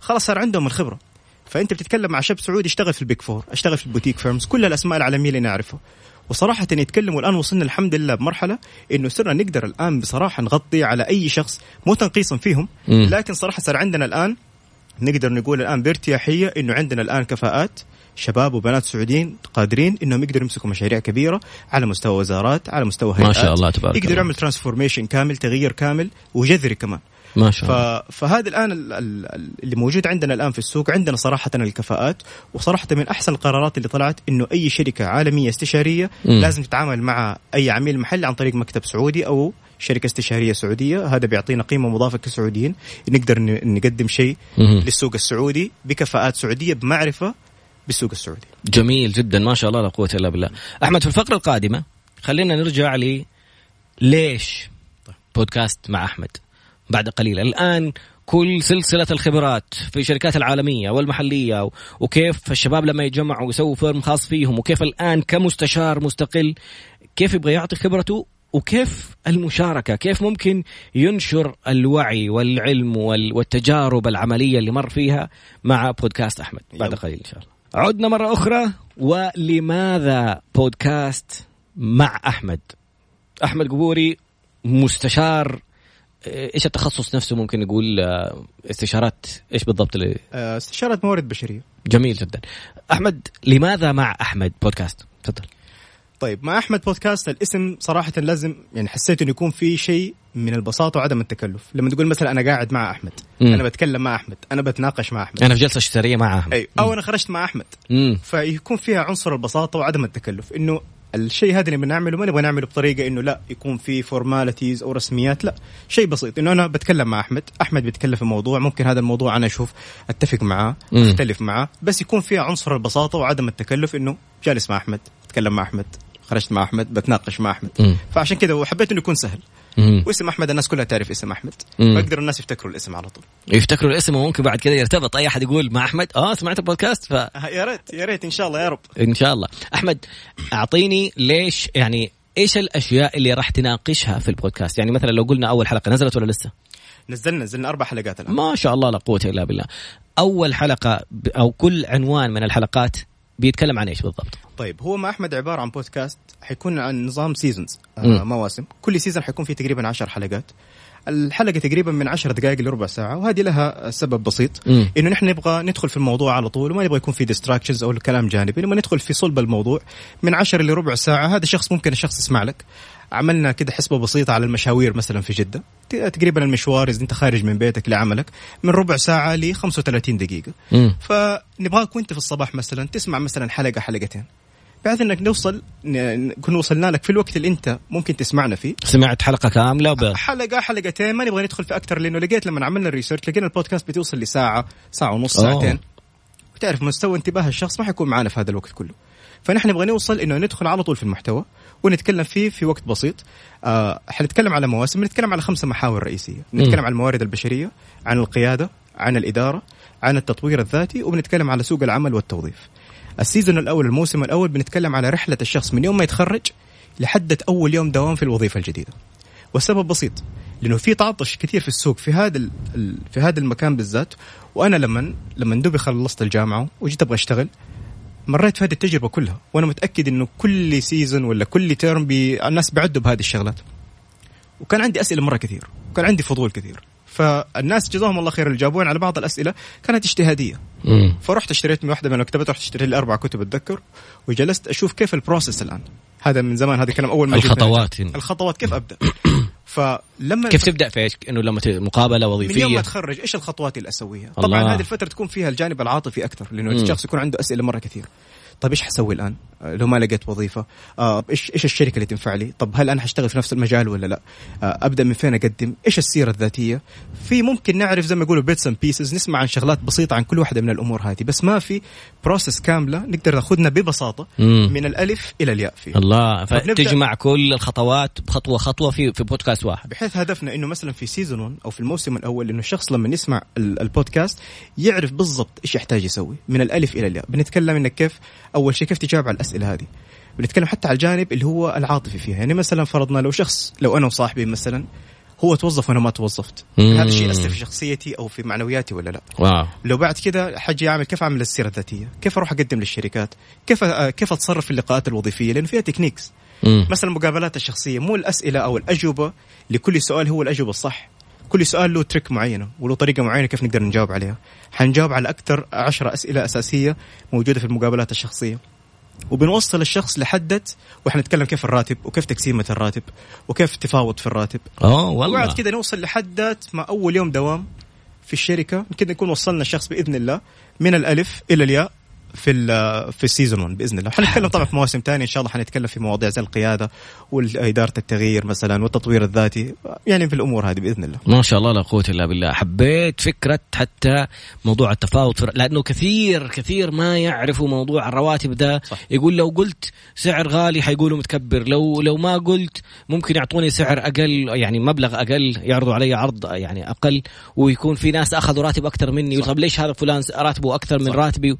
خلاص صار عندهم الخبرة. فأنت بتتكلم مع شاب سعودي اشتغل في ال Big Four اشتغل في ال boutique firms كل الأسماء العالمية اللي نعرفها. وصراحة يتكلموا الآن وصلنا الحمد لله بمرحلة إنه صرنا نقدر الآن بصراحة نغطي على أي شخص مو تنقيصا فيهم مم. لكن صراحة صار عندنا الآن نقدر نقول الآن بارتياحية إنه عندنا الآن كفاءات شباب وبنات سعوديين قادرين إنهم يقدروا يمسكوا مشاريع كبيرة على مستوى وزارات على مستوى ما هيئات شاء الله تبارك يقدروا الله. يعمل transformation كامل تغيير كامل وجذري كمان ما شاء. الله. فهذا الآن ال- ال- اللي موجود عندنا الآن في السوق عندنا صراحة الكفاءات وصراحة من أحسن القرارات اللي طلعت إنه أي شركة عالمية استشارية مم. لازم تتعامل مع أي عميل محلي عن طريق مكتب سعودي أو شركة استشارية سعودية. هذا بيعطينا قيمة مضافة كسعوديين. نقدر نقدم شيء. للسوق السعودي بكفاءات سعودية بمعرفة بالسوق السعودي. جميل جدا. ما شاء الله لا قوة إلا بالله. أحمد في الفقرة القادمة خلينا نرجع لي ليش بودكاست مع أحمد؟ بعد قليل. الآن كل سلسلة الخبرات في الشركات العالمية والمحلية و- وكيف الشباب لما يتجمعوا ويسووا فيرم خاص فيهم وكيف الآن كمستشار مستقل كيف يبغى يعطي خبرته وكيف المشاركة كيف ممكن ينشر الوعي والعلم والتجارب العملية اللي مر فيها مع بودكاست أحمد. بعد قليل إن شاء الله. عدنا مرة أخرى ولماذا بودكاست مع أحمد؟ أحمد قبوري مستشار إيش التخصص نفسه ممكن نقول آه، استشارات؟ إيش بالضبط اللي آه، استشارات موارد بشرية. جميل جدا. أحمد لماذا مع أحمد بودكاست؟ تفضل. طيب مع أحمد بودكاست الاسم صراحة لازم يعني حسيت إنه يكون في شيء من البساطة وعدم التكلف. لما تقول مثلا أنا قاعد مع أحمد مم. أنا بتكلم مع أحمد أنا بتناقش مع أحمد. أنا في جلسة اشترية مع أحمد. أي. أو أنا خرجت مع أحمد. مم. فيكون فيها عنصر البساطة وعدم التكلف إنه الشيء هذا اللي بنعمله ما نبغى نعمله بطريقة إنه لا يكون في فورماليتيز أو رسميات لا شيء بسيط. إنه أنا بتكلم مع أحمد أحمد بيتكلم في موضوع ممكن هذا الموضوع أنا أشوف أتفق معاه أختلف معاه بس يكون فيها عنصر البساطة وعدم التكلف إنه جالس مع أحمد أتكلم مع أحمد خرجت مع أحمد بتناقش مع أحمد. مم. فعشان كذا وحبيت إنه يكون سهل. مم. واسم أحمد الناس كلها تعرف اسم أحمد. فيقدر الناس يفتكروا الاسم على طول. يفتكروا الاسم وممكن بعد كذا يرتبط. أي أحد يقول مع أحمد آه سمعت البودكاست ف يا ريت يا ريت إن شاء الله يا رب. إن شاء الله. أحمد أعطيني ليش يعني إيش الأشياء اللي راح تناقشها في البودكاست؟ يعني مثلا لو قلنا أول حلقة نزلت ولا لسه؟ نزلنا نزلنا أربع حلقات الآن. ما شاء الله لا قوة إلا بالله. أول حلقة أو كل عنوان من الحلقات بيتكلم عن إيش بالضبط؟ طيب هو ما أحمد عبارة عن بودكاست حيكون عن نظام seasons آه مواسم. كل season حيكون فيه تقريبا 10 حلقات. الحلقة تقريبا من 10 دقائق لربع ساعة وهذه لها سبب بسيط مم. إنه نحن نبغى ندخل في الموضوع على طول وما نبغى يكون في distractions أو الكلام جانبي لما ندخل في صلب الموضوع. من 10 لربع ساعة هذا شخص ممكن الشخص يسمع لك. عملنا كده حسبة بسيطة على المشاوير مثلا في جدة. تقريبا المشوار إذا أنت خارج من بيتك لعملك من ربع ساعة ل 35 دقيقة. فنبغاك وأنت في الصباح مثلا تسمع مثلا حلقة حلقتين. بحيث إنك نوصل نكون وصلنا لك في الوقت اللي أنت ممكن تسمعنا فيه. سمعت حلقة كاملة ب... حلقة حلقتين. ما نبغى ندخل في أكثر لأنه لقيت لما عملنا الريسيرش لقينا البودكاست بتوصل لساعة ساعة ونص ساعتين. وتعرف مستوى انتباه الشخص ما حيكون معنا في هذا الوقت كله. فنحن نبغى نوصل إنه ندخل على طول في المحتوى. ونتكلم فيه في وقت بسيط. آه حنتكلم على مواسم نتكلم على خمسة محاور رئيسية. نتكلم م. عن الموارد البشرية عن القيادة عن الإدارة عن التطوير الذاتي وبنتكلم على سوق العمل والتوظيف. السيزون الأول الموسم الأول بنتكلم على رحلة الشخص من يوم ما يتخرج لحد أول يوم دوام في الوظيفة الجديدة. والسبب بسيط لأنه في تعطش كثير في السوق في هذا في هذا المكان بالذات. وأنا لما لما دوبي خلصت الجامعة وجيت أبغى أشتغل. مريت في هذه التجربة كلها وأنا متأكد إنه كل season ولا كل term بي الناس بيعدوا بهذه الشغلات. وكان عندي أسئلة مرة كثير وكان عندي فضول كثير. فالناس جزاهم الله خير اللي جاوبوني على بعض الأسئلة كانت اجتهادية. مم. فرحت اشتريت من واحدة من المكتبات رحت اشتريت لي أربع كتب أتذكر وجلست أشوف كيف ال process الآن. هذا من زمان هذا كلام أول ما الخطوات الخطوات كيف أبدأ. فلما كيف تبدأ في إيش؟ إنه لما مقابلة وظيفيه من يوم ما اتخرج إيش الخطوات اللي أسويها؟ طبعا هذه الفترة تكون فيها الجانب العاطفي أكثر لأنه الشخص يكون عنده أسئلة مرة كثير طيب إيش حسوي الآن؟ آه، لو ما لقيت وظيفة آه إيش إيش الشركة اللي تنفع لي؟ طب هل أنا حاشتغل في نفس المجال ولا لا؟ آه أبدأ من فين أقدم؟ إيش السيرة الذاتية؟ في ممكن نعرف زي ما يقولوا bits and pieces نسمع عن شغلات بسيطة عن كل واحدة من الأمور هذه بس ما في process كاملة نقدر ناخذنا ببساطة مم. من الألف إلى الياء فيه الله فتجمع كل الخطوات خطوه خطوة في في بودكاست واحد بحيث هدفنا إنه مثلا في season 1 أو في الموسم الأول إنه الشخص لما يسمع البودكاست يعرف بالضبط إيش يحتاج يسوي من الألف إلى الياء بنتكلم إنك كيف أول شيء كيف تجاوب على الأسئلة هذه؟ بنتكلم حتى على الجانب اللي هو العاطفي فيها. يعني مثلا فرضنا لو شخص لو أنا وصاحبي مثلا هو توظف وأنا ما توظفت. هذا الشيء اثر في شخصيتي أو في معنوياتي ولا لا؟ wow. لو بعد كذا حجي أعمل كيف أعمل السيرة الذاتية؟ كيف أروح أقدم للشركات؟ كيف كيف أتصرف في اللقاءات الوظيفية؟ لأنه فيها تكنيكس مم. مثلا المقابلات الشخصية مو الأسئلة أو الأجوبة لكل سؤال هو الأجوبة الصح. كل سؤال له تريك معينة وله طريقة معينة كيف نقدر نجاوب عليها. حنجاوب على أكثر عشرة أسئلة أساسية موجودة في المقابلات الشخصية. وبنوصل الشخص لحدة وإحنا نتكلم كيف الراتب وكيف تقسيمة الراتب وكيف تفاوض في الراتب. آه والله. وبعد كذا نوصل لحدة ما أول يوم دوام في الشركة. كذا نكون وصلنا الشخص بإذن الله من الألف إلى الياء. في في السيزون 1 بإذن الله. حنتكلم طبعا في مواسم ثانية إن شاء الله حنتكلم في مواضيع زي القيادة وإدارة التغيير مثلا والتطوير الذاتي يعني في الأمور هذه بإذن الله. ما شاء الله لا قوة إلا بالله. حبيت فكرة حتى موضوع التفاوض لأنه كثير كثير ما يعرفوا موضوع الرواتب ده. صح. يقول لو قلت سعر غالي حيقولوا متكبر. لو لو ما قلت ممكن يعطوني سعر أقل يعني مبلغ أقل يعرضوا علي عرض يعني أقل ويكون في ناس أخذوا راتب أكثر مني. طب ليش هذا فلان راتبه أكثر من راتبي؟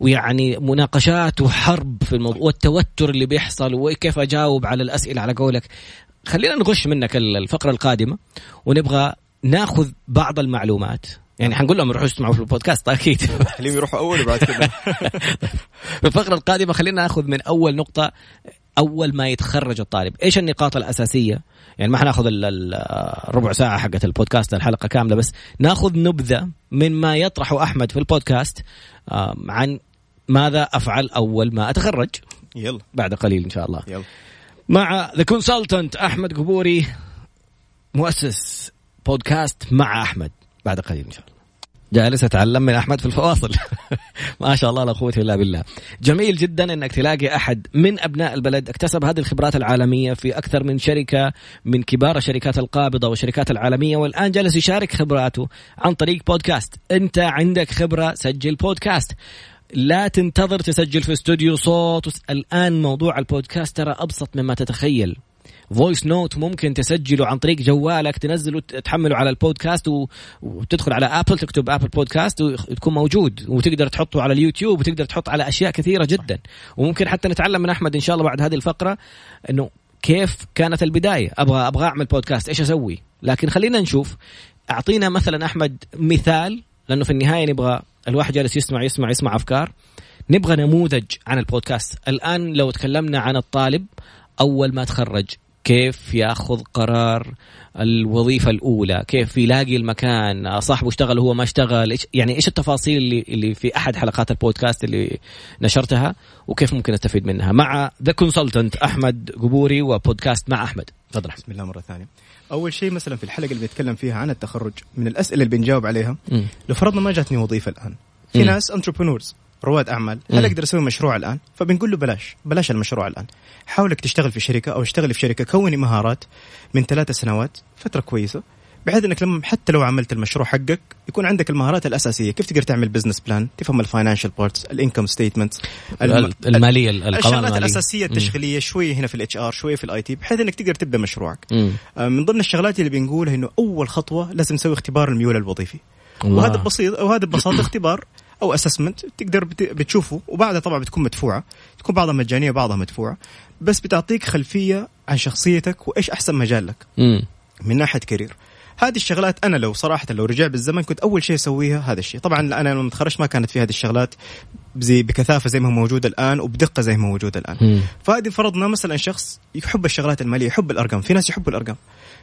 ويعني مناقشات وحرب في الموضوع والتوتر اللي بيحصل وكيف أجاوب على الأسئلة على قولك. خلينا نغش منك الفقرة القادمة ونبغى ناخذ بعض المعلومات. يعني حنقول لهم يروحوا يسمعوا في البودكاست أكيد. [laughs] خليهم يروحوا أول وبعد كذا [laughs] في الفقرة القادمة خلينا ناخذ من أول نقطة أول ما يتخرج الطالب إيش النقاط الأساسية؟ يعني ما حناخذ الربع ساعة حقت البودكاست الحلقة كاملة بس ناخذ نبذة من ما يطرحه أحمد في البودكاست عن ماذا أفعل أول ما أتخرج؟ يلا. بعد قليل إن شاء الله. يلا. مع the consultant أحمد قبوري مؤسس بودكاست مع أحمد. بعد قليل إن شاء الله. جالس أتعلم من أحمد في الفواصل. [laughs] ما شاء الله لا قوة إلا بالله. جميل جدا إنك تلاقي أحد من أبناء البلد اكتسب هذه الخبرات العالمية في أكثر من شركة من كبار الشركات القابضة والشركات العالمية والآن جالس يشارك خبراته عن طريق بودكاست. أنت عندك خبرة سجل بودكاست. لا تنتظر تسجل في استوديو صوت. الآن موضوع البودكاست ترى أبسط مما تتخيل. voice note ممكن تسجله عن طريق جوالك تنزله تحمله على البودكاست. وتدخل على ابل تكتب ابل بودكاست وتكون موجود. وتقدر تحطه على اليوتيوب وتقدر تحط على أشياء كثيرة جدا. وممكن حتى نتعلم من أحمد إن شاء الله بعد هذه الفقرة إنه كيف كانت البداية. أبغى أبغى أعمل بودكاست إيش أسوي؟ لكن خلينا نشوف. أعطينا مثلا أحمد مثال لأنه في النهاية نبغى الواحد جالس يسمع يسمع يسمع أفكار. نبغى نموذج عن البودكاست. الآن لو تكلمنا عن الطالب أول ما تخرج كيف يأخذ قرار الوظيفة الأولى؟ كيف يلاقي المكان؟ صاحبه اشتغل وهو ما اشتغل؟ يعني إيش التفاصيل اللي اللي في أحد حلقات البودكاست اللي نشرتها؟ وكيف ممكن استفيد منها؟ مع the consultant أحمد قبوري وبودكاست مع أحمد. تفضل. بسم الله مرة ثانية. أول شيء مثلا في الحلقة اللي بنتكلم فيها عن التخرج من الأسئلة اللي بنجاوب عليها م. لو فرضنا ما جاتني وظيفة الآن. في م. ناس entrepreneurs رواد أعمال هل أقدر أسوي مشروع الآن؟ فبنقول له بلاش بلاش المشروع الآن. حاولك تشتغل في شركة أو اشتغل في شركة كون مهارات من ثلاث سنوات فترة كويسة. بحيث إنك لما حتى لو عملت المشروع حقك يكون عندك المهارات الأساسية. كيف تقدر تعمل business plan تفهم ال financial parts ال income statement المالية الشغلات الأساسية التشغيلية شوية هنا في ال HR شوية في ال IT بحيث إنك تقدر تبدأ مشروعك. آه، من ضمن الشغلات اللي بنقولها إنه أول خطوة لازم نسوي اختبار الميول الوظيفي. الله. وهذا بسيط وهذا ببساطة [coughs] اختبار أو assessment تقدر بت- بتشوفه وبعدها طبعا بتكون مدفوعة. تكون بعضها مجانية وبعضها مدفوعة. بس بتعطيك خلفية عن شخصيتك وإيش أحسن مجال لك. مم. من ناحية career هذه الشغلات أنا لو صراحة لو رجع بالزمن كنت أول شيء أسويها هذا الشيء. طبعا أنا لما تخرجت ما كانت في هذه الشغلات زي بكثافة زي ما هي موجودة الآن وبدقة زي ما هي موجودة الآن. فهذه فرضنا مثلا شخص يحب الشغلات المالية يحب الأرقام في ناس يحبوا الأرقام.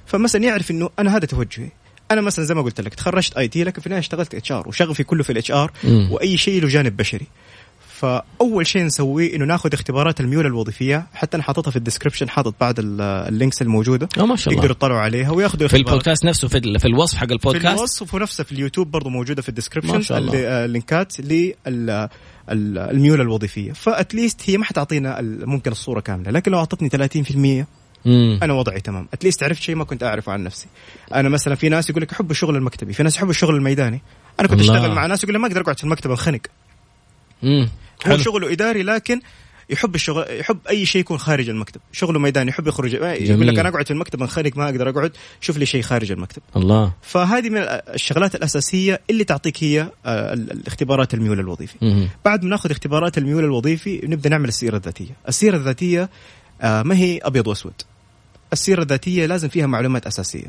فمثلا يعرف إنه أنا هذا توجهي. أنا مثلا زي ما قلت لك تخرجت IT لكن في النهاية اشتغلت HR وشغفي كله في ال HR. وأي شيء له جانب بشري. فأول شيء نسويه إنه ناخذ اختبارات الميول الوظيفية حتى أنا حاططها في ال description حاطط بعض ال- ال links الموجودة. ما شاء الله. يقدروا يطلعوا عليها وياخذوا في. البودكاست نفسه في, في الوصف حق في البودكاست. الوصف ونفسه في اليوتيوب برضه موجودة في ال description آه، اللينكات للميول الوظيفية. فاتليست هي ما حتعطينا ممكن الصورة كاملة لكن لو أعطتني 30% مم. أنا وضعي تمام. اتليست عرفت شيء ما كنت أعرفه عن نفسي. أنا مثلا في ناس يقول لك يحب الشغل المكتبي في ناس يحب الشغل الميداني. أنا كنت الله. اشتغل مع ناس يقول لي ما أقدر أقعد في المكتب انخنق مم. هو. شغله إداري لكن يحب الشغل يحب أي شيء يكون خارج المكتب شغله ميداني يحب يخرج يقول. لك أنا أقعد في المكتب انخنق ما أقدر أقعد شوف لي شيء خارج المكتب الله فهذه من الشغلات الأساسية اللي تعطيك هي آه، ال- الاختبارات الميول الوظيفي مم. بعد ما ناخذ اختبارات الميول الوظيفي نبدأ نعمل السيرة الذاتية السيرة الذاتية آه، ما هي أبيض وأسود السيرة الذاتية لازم فيها معلومات أساسية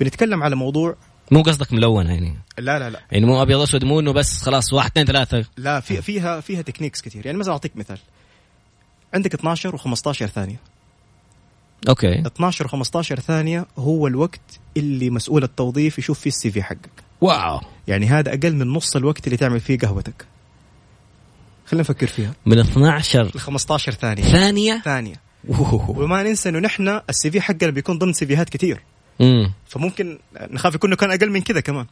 بنتكلم على موضوع مو قصدك ملون يعني؟ لا لا لا. يعني مو أبيض اسود مو إنه بس خلاص واحد اثنين ثلاثة. لا في فيها فيها techniques كثير. يعني مثلا أعطيك مثال. عندك 12 و15 ثانية. okay. 12 و15 ثانية هو الوقت اللي مسؤول التوظيف يشوف فيه ال CV حقك. wow. يعني هذا أقل من نص الوقت اللي تعمل فيه قهوتك. خلينا نفكر فيها. من 12 ال 15 ثانية. ثانية؟ ثانية. أوه. وما ننسى إنه نحن ال CV حقنا بيكون ضمن CVهات كثير. مم. فممكن نخاف يكون كان أقل من كذا كمان.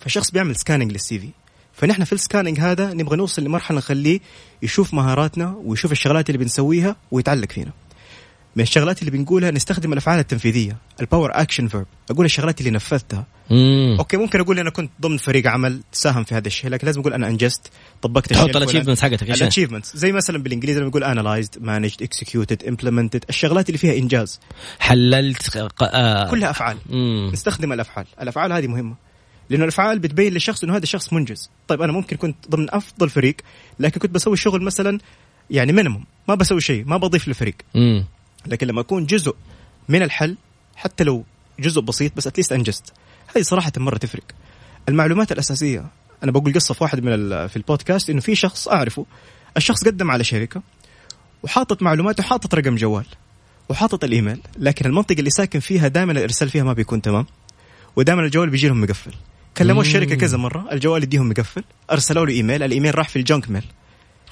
فشخص بيعمل scanning لل CV فنحن في ال scanning هذا نبغى نوصل لمرحلة نخليه يشوف مهاراتنا ويشوف الشغلات اللي بنسويها ويتعلق فينا. من الشغلات اللي بنقولها نستخدم الأفعال التنفيذية ال power action verb أقول الشغلات اللي نفذتها. مم. okay ممكن أقول أنا كنت ضمن فريق عمل ساهم في هذا الشيء لكن لازم أقول أنا انجزت طبقت الشيء تحط ال achievements حقتك؟ ال achievements زي مثلا بالإنجليزي لما نقول analyzed managed executed implemented الشغلات اللي فيها إنجاز. حللت ق- آه. كلها أفعال. مم. نستخدم الأفعال. الأفعال هذه مهمة. لأنه الأفعال بتبين للشخص إنه هذا الشخص منجز. طيب أنا ممكن كنت ضمن أفضل فريق لكن كنت بسوي شغل مثلا يعني minimum ما بسوي شيء ما بضيف للفريق. مم. لكن لما اكون جزء من الحل حتى لو جزء بسيط بس at least انجزت هذه صراحة مرة تفرق. المعلومات الأساسية أنا بقول قصة في واحد من في البودكاست إنه في شخص أعرفه الشخص قدم على شركة وحاطط معلومات وحاطط رقم جوال وحاطط الإيميل لكن المنطقة اللي ساكن فيها دائما الإرسال فيها ما بيكون تمام. ودائما الجوال بيجي لهم مقفل. كلموا الشركة كذا مرة الجوال يديهم مقفل أرسلوا له إيميل الإيميل راح في ال junk mail.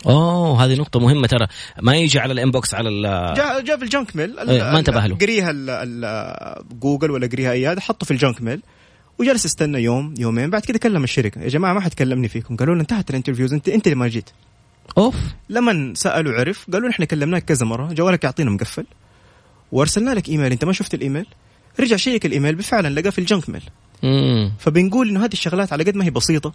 أوه هذه نقطة مهمة ترى. ما يجي على ال inbox على ال جاء جاء في ال junk mail. إيه، ما انتبه له. قريها جوجل ولا قريها أي هذا حطه في ال junk mail. وجلس استنى يوم يومين. بعد كده كلم الشركة. يا جماعة ما حد كلمني فيكم. قالوا له انتهت ال interviews. انت انت اللي ما جيت. أوف. لما سألوا عرف قالوا إحنا كلمناك كذا مرة. جوالك يعطينا مقفل. وارسلنا لك إيميل. انت ما شفت الإيميل؟ رجع شيك الإيميل. فعلا لقاه في ال junk mail. فبنقول إنه هذه الشغلات على قد ما هي بسيطة.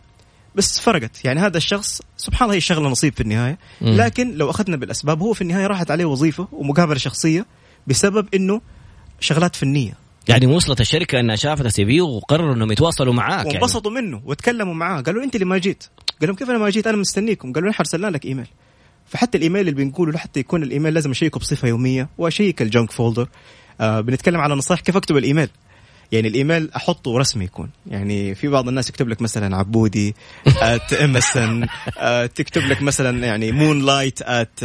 بس فرقت. يعني هذا الشخص سبحان الله هي الشغله نصيب في النهاية. مم. لكن لو أخذنا بالأسباب هو في النهاية راحت عليه وظيفة ومقابله شخصية بسبب إنه شغلات فنية. يعني وصلت الشركة إنها شافت ال CV وقرروا إنهم يتواصلوا معاك يعني. وانبسطوا منه وتكلموا معاه. قالوا أنت اللي ما جيت؟ قال لهم كيف أنا ما جيت؟ أنا مستنيكم. قالوا نحن أرسلنا لك إيميل. فحتى الإيميل اللي بنقوله حتى يكون الإيميل لازم أشيكه بصفة يومية وأشيك ال junk folder. آه بنتكلم على نصائح كيف أكتب الإيميل. يعني الإيميل أحطه رسمي يكون. يعني في بعض الناس يكتب لك مثلا عبودي at MSN تكتب لك مثلا يعني moonlight at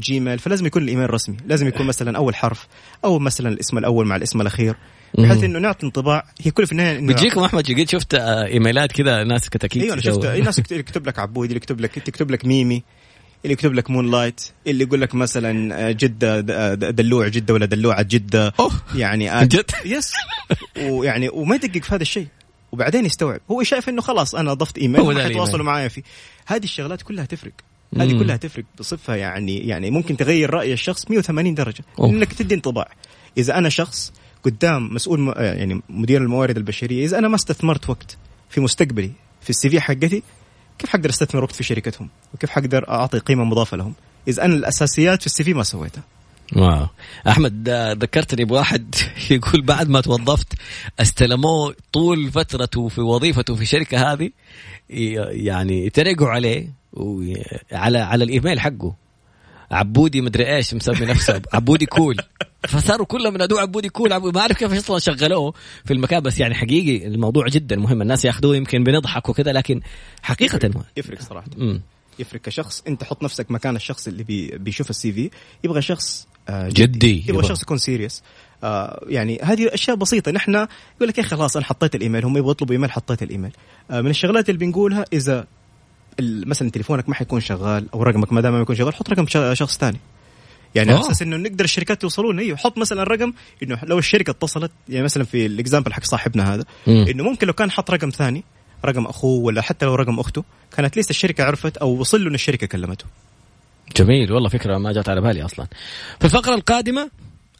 جيميل فلازم يكون الإيميل رسمي. لازم يكون مثلا أول حرف أو مثلا الاسم الأول مع الاسم الأخير بحيث إنه نعطي انطباع. هي كل في النهاية إنه بتجيكم احمد قد شفت آه، إيميلات كذا ناس كتاكيت أيوه أنا شفت ناس يكت- يكتب لك عبودي يكتب لك تكتب لك ميمي. اللي يكتب لك moonlight اللي يقول لك مثلا آه، جدة آه، دلوع جدة ولا دلوعة جدة أوه. يعني [laughs] آه، جد؟ yes ويعني وما يدقق في هذا الشيء وبعدين يستوعب هو شايف إنه خلاص أنا أضفت إيميل هو ده وما الإيميل. حيتواصلوا معايا فيه هذه الشغلات كلها تفرق هذه. كلها تفرق بصفة يعني يعني ممكن تغير رأي الشخص 180 درجة أوه. إنك تدي انطباع إذا أنا شخص قدام مسؤول م- يعني مدير الموارد البشرية إذا أنا ما استثمرت وقت في مستقبلي في السي في حقتي كيف حقدر أستثمر وقت في شركتهم؟ وكيف حقدر أعطي قيمة مضافة لهم؟ اذا أنا الأساسيات في السي في ما سويتها. واو. أحمد آه، ذكرتني بواحد [laughs] يقول بعد ما توظفت استلموه طول فترته في وظيفته في الشركة هذه يعني يتريقوا عليه على على الإيميل حقه. عبودي مدري إيش مسمي نفسه. [laughs] عبودي cool. فصاروا كلهم ينادوه عبودي cool. عبودي ما أعرف كيف أصلا شغلوه في المكان بس يعني حقيقي الموضوع جدا مهم. الناس ياخذوه يمكن بنضحك وكذا لكن حقيقة يفرق صراحة. مم. يفرق كشخص. أنت حط نفسك مكان الشخص اللي بي بيشوف ال CV يبغى شخص آه، جدي. يبغى يبغى. شخص يكون سيريس آه يعني هذه أشياء بسيطة. نحن يقول لك يا أخي خلاص أنا حطيت الإيميل. هم يبغوا يطلبوا إيميل حطيت الإيميل. آه من الشغلات اللي بنقولها إذا مثلا تليفونك ما حيكون شغال أو رقمك ما دام ما يكون شغال حط رقم شخص ثاني. يعني آه. على أساس إنه نقدر الشركات يوصلون أيوه حط مثلا رقم إنه لو الشركة اتصلت يعني مثلا في ال example حق صاحبنا هذا مم. إنه ممكن لو كان حط رقم ثاني رقم أخوه ولا حتى لو رقم أخته كانت ليست الشركة عرفت أو وصل له إن الشركة كلمته. جميل والله فكرة ما جات على بالي أصلا. في الفقرة القادمة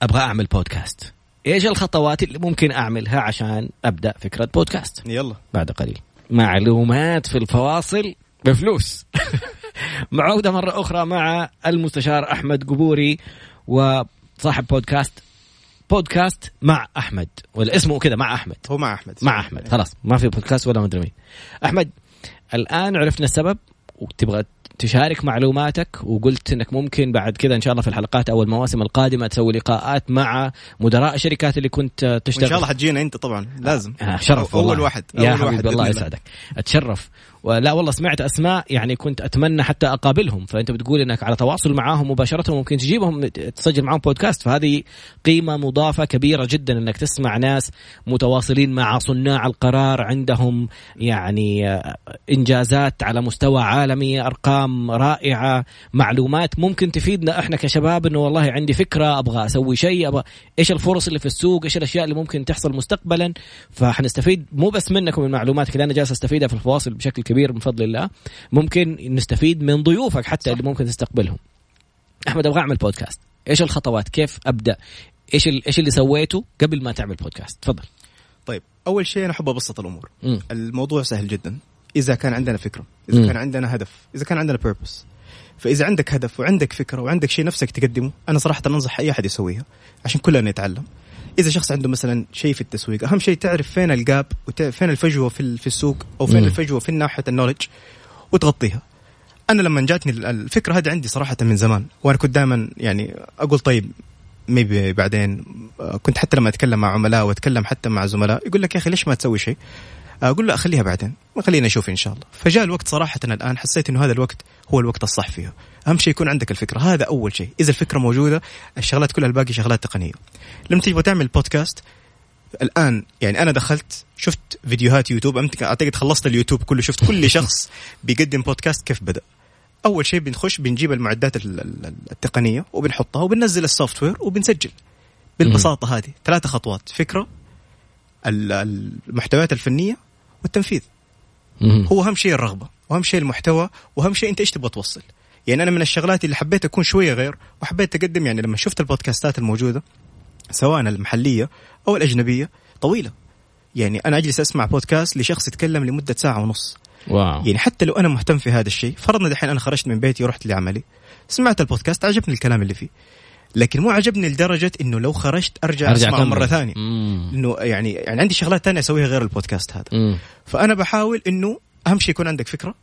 أبغى أعمل بودكاست إيش الخطوات اللي ممكن أعملها عشان أبدأ فكرة بودكاست يلا. بعد قليل. معلومات في الفواصل. بفلوس. [laughs] معودة مرة أخرى مع المستشار أحمد قبوري وصاحب بودكاست بودكاست مع أحمد. ولا اسمه كذا مع أحمد. هو مع أحمد. مع أحمد خلاص. ما في بودكاست ولا مدري مين. أحمد الآن عرفنا السبب وتبغى تشارك معلوماتك وقلت إنك ممكن بعد كذا إن شاء الله في الحلقات أو المواسم القادمة تسوي لقاءات مع مدراء الشركات اللي كنت تشتغل. وإن شاء الله حتجينا أنت طبعا لازم. آه شرف أول والله. واحد يا أول واحد حبيبي الله. يسعدك. أتشرف. ولا والله سمعت أسماء يعني كنت أتمنى حتى أقابلهم. فانت بتقول إنك على تواصل معاهم مباشرة ممكن تجيبهم تسجل معاهم بودكاست. فهذه قيمة مضافة كبيرة جدا إنك تسمع ناس متواصلين مع صناع القرار عندهم يعني آه، إنجازات على مستوى عالمي أرقام رائعة معلومات ممكن تفيدنا إحنا كشباب إنه والله عندي فكرة أبغى أسوي شيء أبغى إيش الفرص اللي في السوق إيش الأشياء اللي ممكن تحصل مستقبلا. فحنستفيد مو بس منكم من معلوماتك اللي أنا جالس أستفيدها في الفواصل بشكل كبير من فضل الله ممكن نستفيد من ضيوفك حتى اللي ممكن تستقبلهم. أحمد أبغى أعمل بودكاست إيش الخطوات؟ كيف أبدأ؟ إيش إيش اللي سويته قبل ما تعمل بودكاست تفضل. طيب أول شيء أنا أحب أبسط الأمور. مم. الموضوع سهل جدا. إذا كان عندنا فكرة إذا مم. كان عندنا هدف إذا كان عندنا purpose فإذا عندك هدف وعندك فكرة وعندك شيء نفسك تقدمه أنا صراحة أنصح أي أحد يسويها عشان كلنا نتعلم. إذا شخص عنده مثلا شيء في التسويق أهم شيء تعرف فين ال gap وفين الفجوة في في السوق أو فين. الفجوة في ناحية ال knowledge وتغطيها أنا لما جاتني ال- الفكرة هذه عندي صراحة من زمان وأنا كنت دائما يعني أقول طيب maybe بعدين كنت حتى لما أتكلم مع عملاء وأتكلم حتى مع زملاء يقول لك يا أخي ليش ما تسوي شيء؟ أقول له أخليها بعدين خلينا نشوف إن شاء الله. فجاء الوقت صراحة الآن حسيت إنه هذا الوقت هو الوقت الصح فيها. أهم شيء يكون عندك الفكرة هذا أول شيء. إذا الفكرة موجودة الشغلات كلها الباقي شغلات تقنية. لما تيجي تعمل بودكاست الآن يعني أنا دخلت شفت فيديوهات يوتيوب أعتقد خلصت اليوتيوب كله شفت كل [laughs] شخص بيقدم بودكاست كيف بدأ. أول شيء بنخش بنجيب المعدات التقنية وبنحطها وبننزل ال software وبنسجل. بالبساطة هذه ثلاثة خطوات. فكرة المحتويات الفنية والتنفيذ. هو أهم شيء الرغبة وأهم شيء المحتوى وأهم شيء أنت إيش تبغى توصل. يعني أنا من الشغلات اللي حبيت أكون شوية غير وحبيت أقدم يعني لما شفت البودكاستات الموجودة سواء المحلية أو الأجنبية طويلة. يعني أنا أجلس أسمع بودكاست لشخص يتكلم لمدة ساعة ونص. واو. يعني حتى لو أنا مهتم في هذا الشيء فرضنا دحين أنا خرجت من بيتي ورحت لعملي سمعت البودكاست عجبني الكلام اللي فيه. لكن مو عجبني لدرجة إنه لو خرجت أرجع, أرجع أسمعه مرة ثانية. إنه يعني يعني عندي شغلات ثانية أسويها غير البودكاست هذا. مم. فأنا بحاول إنه أهم شيء يكون عندك فكرة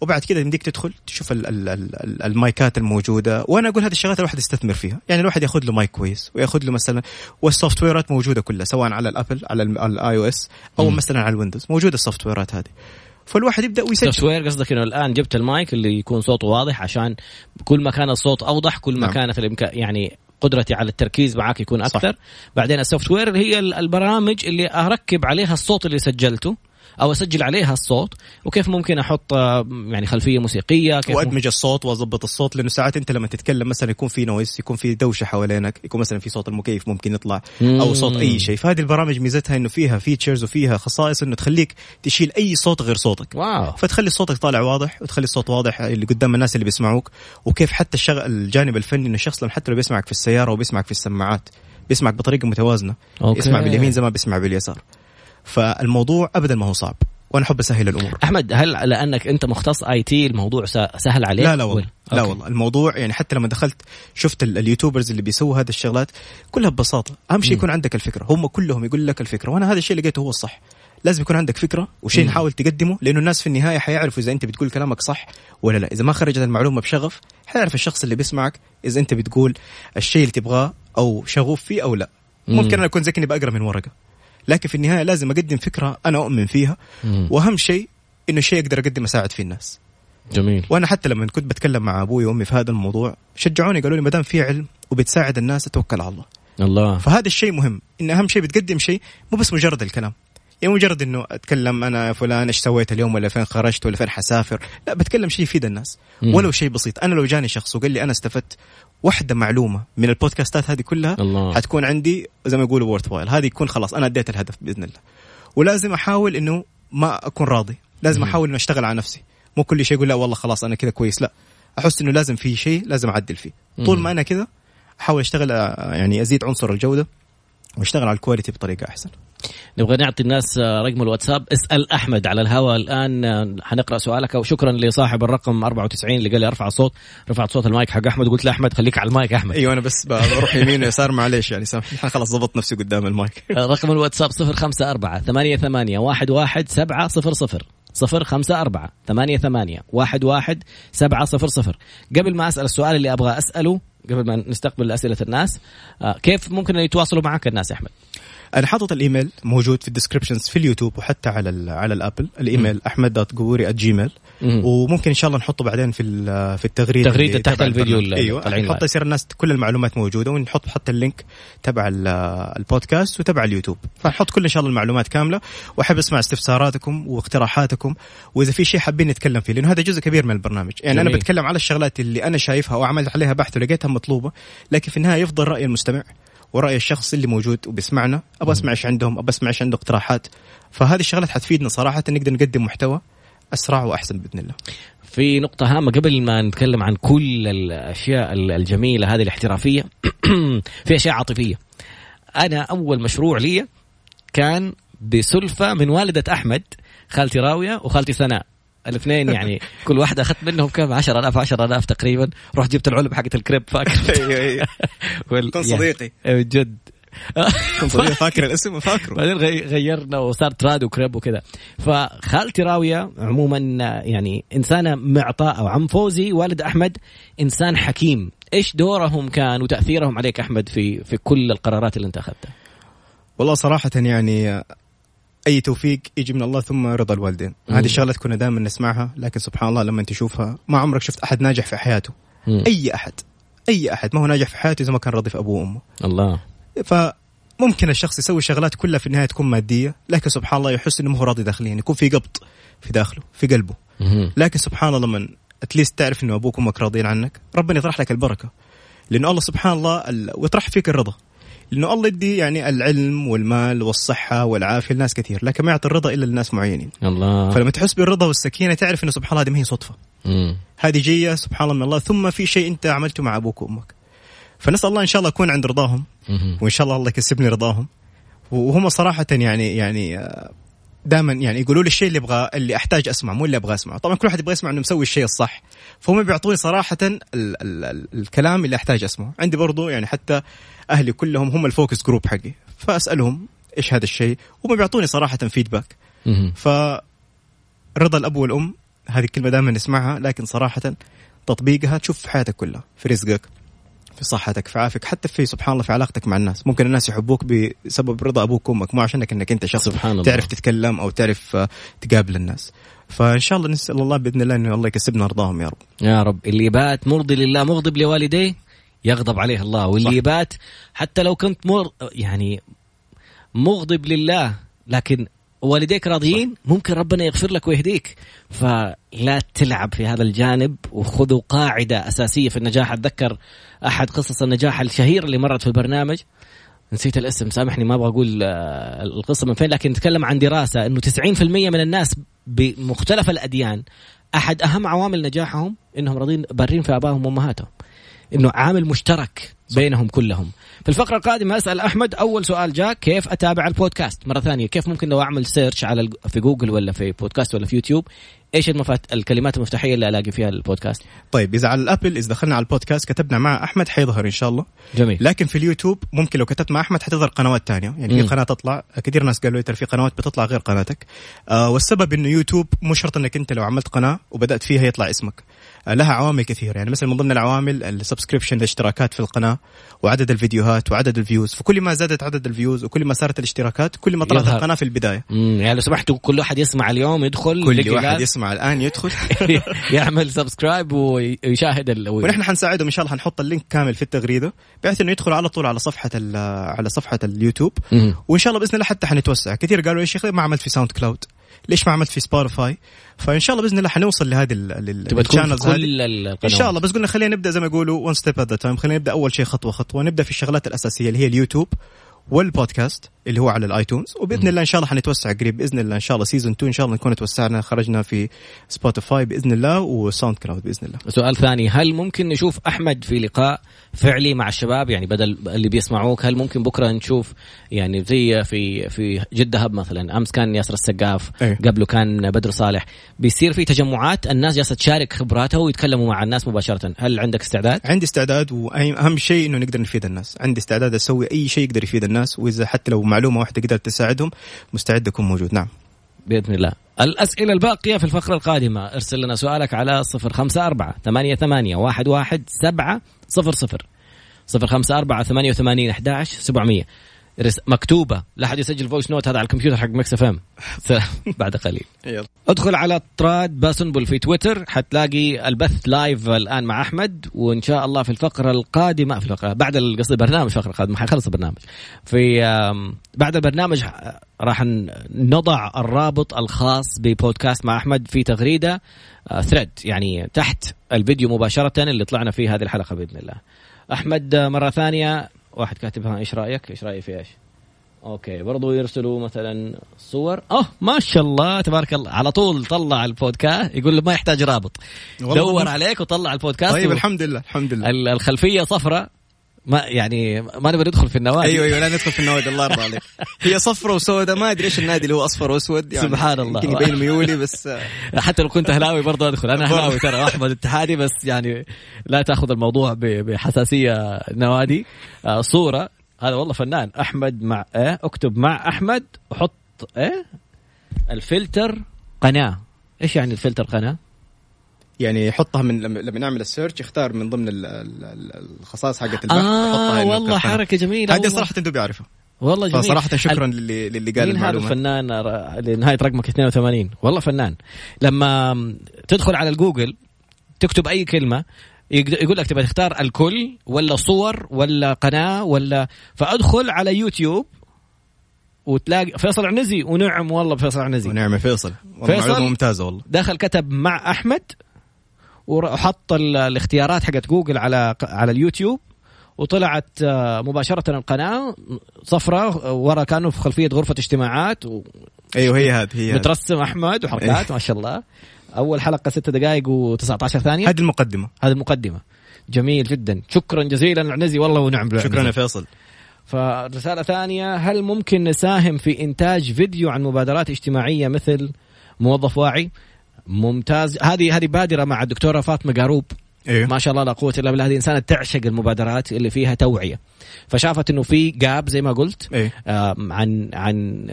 وبعد كذا يمديك تدخل تشوف ال ال ال ال مايكات الموجودة. وأنا أقول هذه الشغلات الواحد يستثمر فيها. يعني الواحد ياخذ له مايك كويس وياخذ له مثلا وال software ات موجودة كلها سواء على الأبل على ال iOS أو مثلا على الويندوز. موجودة ال software ات هذه. فالواحد يبدأ ويسجل سوفت وير قصدك إنه الآن جبت المايك اللي يكون صوته واضح عشان كل ما كان الصوت أوضح كل ما نعم. كانت الامكان يعني قدرتي على التركيز معك يكون أكثر صح. بعدين ال software هي البرامج اللي أركب عليها الصوت اللي سجلته أو أسجل عليها الصوت وكيف ممكن أحط آه، يعني خلفية موسيقية كيف وأدمج الصوت واضبط الصوت لأنه ساعات أنت لما تتكلم مثلا يكون في noise يكون في دوشة حوالينك يكون مثلا في صوت المكيف ممكن يطلع أو صوت أي شيء. فهذه البرامج ميزتها إنه فيها features وفيها خصائص إنه تخليك تشيل أي صوت غير صوتك. wow. فتخلي صوتك طالع واضح وتخلي الصوت واضح اللي قدام الناس اللي بيسمعوك وكيف حتى الشغل الجانب الفني إنه الشخص لما حتى لو بيسمعك في السيارة وبيسمعك في السماعات بيسمعك بطريقة متوازنة. okay. يسمع باليمين زي ما بيسمع باليسار. فالموضوع ابدا ما هو صعب وأنا أحب أسهل الأمور. أحمد هل لأنك أنت مختص IT الموضوع سهل عليك؟ لا لا والله. لا والله. الموضوع يعني حتى لما دخلت شفت ال YouTubers اللي بيسووا هذه الشغلات كلها ببساطة. أهم شيء يكون عندك الفكرة. هم كلهم يقول لك الفكرة وأنا هذا الشيء لقيته هو الصح. لازم يكون عندك فكرة وشيء نحاول تقدمه لأنه الناس في النهاية حيعرفوا إذا أنت بتقول كلامك صح ولا لا. إذا ما خرجت المعلومة بشغف حيعرف الشخص اللي بيسمعك إذا أنت بتقول الشيء اللي تبغاه أو شغوف فيه أو لا. ممكن أنا أكون زي كني بقرا من ورقة. لكن في النهاية لازم أقدم فكرة أنا أؤمن فيها وأهم شيء إنه شيء أقدر اقدم اساعد فيه الناس. جميل. وأنا حتى لما كنت بتكلم مع أبوي وأمي في هذا الموضوع شجعوني قالوا لي ما دام في علم وبتساعد الناس توكل على الله. الله. فهذا الشيء مهم. إن أهم شيء بتقدم شيء مو بس مجرد الكلام. يعني مجرد إنه أتكلم أنا فلان إيش سويت اليوم ولا فين خرجت ولا فين حسافر؟ لا بتكلم شيء يفيد الناس. مم. ولو شيء بسيط. أنا لو جاني شخص وقال لي أنا استفدت واحدة معلومة من البودكاستات هذه كلها الله. حتكون عندي زي ما يقولوا worthwhile هذه يكون خلاص أنا أديت الهدف بإذن الله. ولازم أحاول إنه ما أكون راضي. لازم أحاول إنه أشتغل على نفسي. مو كل شيء أقول لا والله خلاص أنا كذا كويس. لا أحس إنه لازم في شيء لازم أعدل فيه. طول ما أنا كذا أحاول أشتغل يعني أزيد عنصر الجودة وأشتغل على ال quality بطريقة أحسن. نبغى نعطي الناس رقم الواتساب. اسأل أحمد على الهواء الآن. حنقرأ سؤالك وشكرا لصاحب الرقم 94 اللي قال لي أرفع الصوت رفعت صوت المايك حق أحمد. قلت له أحمد خليك على المايك أحمد. أيوه أنا بس بروح يمين ويسار معليش يعني سامحني. خلاص ضبط نفسي قدام المايك. [laughs] رقم الواتساب 054 88 11 700 صفر خمسة أربعة ثمانية ثمانية واحد واحد سبعة صفر صفر. قبل ما أسأل السؤال اللي أبغى أسأله قبل ما نستقبل أسئلة الناس آه، كيف ممكن يتواصلوا معك الناس أحمد؟ أنا حاطط الإيميل موجود في ال descriptions في اليوتيوب وحتى على على الأبل. الإيميل أحمد dot قوري جيميل وممكن إن شاء الله نحطه بعدين في في التغريدة تغريدة تحت الفيديو أيوه نحط يصير الناس كل المعلومات موجودة ونحط حتى ال link تبع البودكاست وتبع اليوتيوب. فنحط كل إن شاء الله المعلومات كاملة. وأحب أسمع استفساراتكم واقتراحاتكم. وإذا في شيء حابين نتكلم فيه لأنه هذا جزء كبير من البرنامج. يعني جميل. أنا بتكلم على الشغلات اللي أنا شايفها وعملت عليها بحث ولقيتها مطلوبة لكن في النهاية يفضل رأي المستمع. ورأي الشخص اللي موجود وبيسمعنا أبغى أسمع إيش عندهم أبغى أسمع إيش عنده اقتراحات. فهذه الشغلات حتفيدنا صراحة نقدر نقدم محتوى أسرع وأحسن بإذن الله. في نقطة هامة قبل ما نتكلم عن كل الأشياء الجميلة هذه الاحترافية [clears throat] في أشياء عاطفية. أنا أول مشروع لي كان بسلفة من والدة أحمد خالتي راوية وخالتي ثناء. الاثنين يعني [laughs] كل واحدة أخذت منهم كم؟ 10000 10000 تقريبا. رحت جبت العلب حقت الكريب فاكر. [laughs] أيوه أيوه. [laughs] كن صديقي. يعني جد. فاكر الاسم فاكره. بعدين غيرنا وصار تراد وكريب وكذا. فخالتي راوية عموما يعني إنسانة معطاء أو عم فوزي والد أحمد إنسان حكيم. إيش دورهم كان وتأثيرهم عليك أحمد في في كل القرارات اللي أنت أخذتها؟ والله صراحة يعني أي توفيق يجي من الله ثم رضا الوالدين. هذه الشغلات كنا دائما نسمعها لكن سبحان الله لما تشوفها ما عمرك شفت أحد ناجح في حياته. مم. أي أحد أي أحد ما هو ناجح في حياته إذا ما كان راضي في أبوه وأمه. الله. فممكن الشخص يسوي شغلات كلها في النهاية تكون مادية لكن سبحان الله يحس إنه ما هو راضي داخليا يكون في قبض في داخله في قلبه. مم. لكن سبحان الله لما اتليست تعرف إنه أبوك وأمك راضيين عنك ربنا يطرح لك البركة. لأنه الله سبحان الله ويطرح فيك الرضا. لأنه الله يدي يعني العلم والمال والصحة والعافية لناس كثير لكن ما يعطي الرضا إلا للناس معينين. الله. فلما تحس بالرضا والسكينة تعرف إنه سبحان الله هذه ما هي صدفة. مم. هذه جاية سبحان الله من الله. ثم في شيء أنت عملته مع أبوك وأمك. فنسأل الله إن شاء الله اكون عند رضاهم. مم. وإن شاء الله الله يكسبني رضاهم. وهم صراحة يعني يعني آه، دائما يعني يقولوا لي الشيء اللي أبغى اللي أحتاج اسمع مو اللي أبغى أسمعه. طبعا كل واحد يبغى يسمع إنه مسوي الشيء الصح فهم بيعطوني صراحة ال ال ال الكلام اللي أحتاج أسمعه. عندي برضو يعني حتى أهلي كلهم هم ال focus group حقي فأسألهم إيش هذا الشيء وهم بيعطوني صراحة feedback ف رضا الأب والأم هذه الكلمة دائما نسمعها لكن صراحة تطبيقها تشوف في حياتك كلها في رزقك. في صحتك في عافيك حتى في سبحان الله في علاقتك مع الناس. ممكن الناس يحبوك بسبب رضا أبوك وأمك. مو عشانك إنك أنت شخص سبحان الله. تعرف تتكلم أو تعرف آه، تقابل الناس. فإن شاء الله نسأل الله بإذن الله إنه الله يكسبنا رضاهم يا رب. يا رب. اللي بات مرضي لله مغضب لوالديه يغضب عليه الله. واللي صح. بات حتى لو كنت مر يعني مغضب لله لكن والديك راضيين؟ ممكن ربنا يغفر لك ويهديك. فلا تلعب في هذا الجانب وخذوا قاعدة أساسية في النجاح. أتذكر أحد قصص النجاح الشهيرة اللي مرت في البرنامج. نسيت الاسم سامحني ما أبغى أقول آه، القصة من فين لكن نتكلم عن دراسة إنه 90% من الناس بمختلف الأديان أحد أهم عوامل نجاحهم إنهم راضين بارين في آبائهم وأمهاتهم. إنه عامل مشترك بينهم كلهم. في الفقرة القادمة أسأل أحمد أول سؤال جاء كيف أتابع البودكاست؟ مرة ثانية كيف ممكن لو أعمل search على في جوجل ولا في بودكاست ولا في يوتيوب إيش المفات... الكلمات المفتاحية اللي ألاقي فيها البودكاست؟ طيب إذا على الـ Apple إذا دخلنا على البودكاست كتبنا مع أحمد حيظهر إن شاء الله. جميل. لكن في اليوتيوب ممكن لو كتبت مع أحمد حتظهر قنوات تانية. يعني في قناة تطلع كثير ناس قالوا ترى في قنوات بتطلع غير قناتك. آه والسبب إنه يوتيوب مو شرط إنك أنت لو عملت قناة وبدأت فيها يطلع اسمك. لها عوامل كثيرة. يعني مثلا من ضمن العوامل ال subscription الاشتراكات في القناة وعدد الفيديوهات وعدد ال views. فكل ما زادت عدد ال views وكل ما صارت الاشتراكات كل ما طلعت القناة في البداية. يعني لو سمحتوا كل واحد يسمع اليوم يدخل كل واحد يسمع الآن يدخل. [laughs] يعمل subscribe ويشاهد ال... ونحن حنساعدهم إن شاء الله حنحط ال link كامل في التغريدة بحيث إنه يدخل على طول على صفحة على صفحة اليوتيوب. وإن شاء الله بإذن الله حتى حنتوسع. كثير قالوا يا شيخ ما عملت في ساوند كلاود. ليش ما عملت في سبوتيفاي فإن شاء الله بإذن الله حنوصل لهذه ال channels كل القنوات. إن شاء الله بس قلنا خلينا نبدأ زي ما يقولوا one step at a time خلينا نبدأ أول شيء خطوة خطوة. نبدأ في الشغلات الأساسية اللي هي اليوتيوب. والبودكاست اللي هو على الايتونز وبإذن الله إن شاء الله حنتوسع قريب بإذن الله إن شاء الله season 2 إن شاء الله نكون توسعنا خرجنا في سبوتيفاي بإذن الله وساوند كلاود بإذن الله. سؤال ثاني هل ممكن نشوف أحمد في لقاء فعلي مع الشباب؟ يعني بدل اللي بيسمعوك هل ممكن بكرة نشوف يعني زي في في جده هب مثلا؟ أمس كان ياسر السقاف أيه. قبله كان بدر صالح. بيصير في تجمعات الناس جالسة تشارك خبراتها ويتكلموا مع الناس مباشرة. هل عندك استعداد؟ عندي استعداد وأهم شيء إنه نقدر نفيد الناس. عندي استعداد أسوي أي شيء يقدر يفيد الناس. وإذا حتى لو معلومة واحدة قدرت تساعدهم مستعد أكون موجود. نعم. بإذن الله. الأسئلة الباقية في الفقرة القادمة. ارسل لنا سؤالك على صفر خمسة أربعة ثمانية ثمانية واحد واحد سبعة صفر صفر. صفر خمسة أربعة ثمانية وثمانين أحداش سبعمية. مكتوبة. لا أحد يسجل voice note هذا على الكمبيوتر حق مكس اف ام بعد قليل. ادخل على طراد باسنبل في تويتر حتلاقي البث live الآن مع أحمد وإن شاء الله في الفقرة القادمة في الفقره بعد قصدي البرنامج الفقره القادمه حيخلص البرنامج. في بعد البرنامج راح نضع الرابط الخاص ببودكاست مع أحمد في تغريدة thread آه، يعني تحت الفيديو مباشرة اللي طلعنا فيه هذه الحلقة بإذن الله. أحمد آه، مرة ثانية. واحد كاتبها إيش رأيك؟ إيش رايي في إيش؟ okay برضو يرسلوا مثلا صور. آه ما شاء الله تبارك الله. على طول طلع البودكاست يقول له ما يحتاج رابط. دور عليك وطلع البودكاست طيب و... الحمد لله الحمد لله. الخلفية صفراء ما يعني ما نبغى ندخل في النوادي. أيوه أيوه لا ندخل في النوادي الله يرضى عليك. [laughs] هي صفرة وسوداء ما أدري إيش النادي اللي هو أصفر وأسود يعني سبحان الله. يمكن يبين ميولي بس [laughs] حتى لو كنت أهلاوي برضه أدخل. أنا أهلاوي ترى احمد اتحادي بس يعني لا تأخذ الموضوع بحساسية نوادي. آه، صورة. هذا والله فنان. أحمد مع إيه؟ أكتب مع أحمد وحط إيه؟ الفلتر قناة. إيش يعني الفلتر قناة؟ يعني يحطها من لما لما نعمل ال search يختار من ضمن ال- ال- ال- الخصائص حقت البحث آه إنه والله. حركة جميلة هذه. صراحة دوبي اعرفها والله جميل. فصراحة شكرا ال- للي للي قال مين هذا الفنان؟ لنهاية رقمك 82 والله فنان. لما تدخل على الجوجل تكتب أي كلمة يقد- يقول لك تبغى تختار الكل ولا صور ولا قناة ولا فأدخل على يوتيوب وتلاقي فيصل عنزي ونعم والله فيصل عنزي. ونعم يا فيصل. والله فيصل؟ معلومة ممتازة والله. دخل كتب مع أحمد وحط ال- الاختيارات حقت جوجل على على اليوتيوب وطلعت آه، مباشرة القناة صفراء ورا كانوا في خلفية غرفة اجتماعات أيوه هي هذه هي. مترسم أحمد وحركات ما شاء الله. أول حلقة ستة دقائق و19 ثانية. هذه المقدمة. هذه المقدمة. جميل جدا. شكرا جزيلا العنزي والله ونعم بالعنزي. شكرا يا فيصل. فرسالة ثانية هل ممكن نساهم في إنتاج فيديو عن مبادرات اجتماعية مثل موظف واعي؟ ممتاز. هذه هذه بادرة مع الدكتورة فاطمة قاروب. أيوه ما شاء الله لا قوة إلا بالله. هذه إنسانة تعشق المبادرات اللي فيها توعية. فشافت إنه في جاب زي ما قلت إيه. آه، عن عن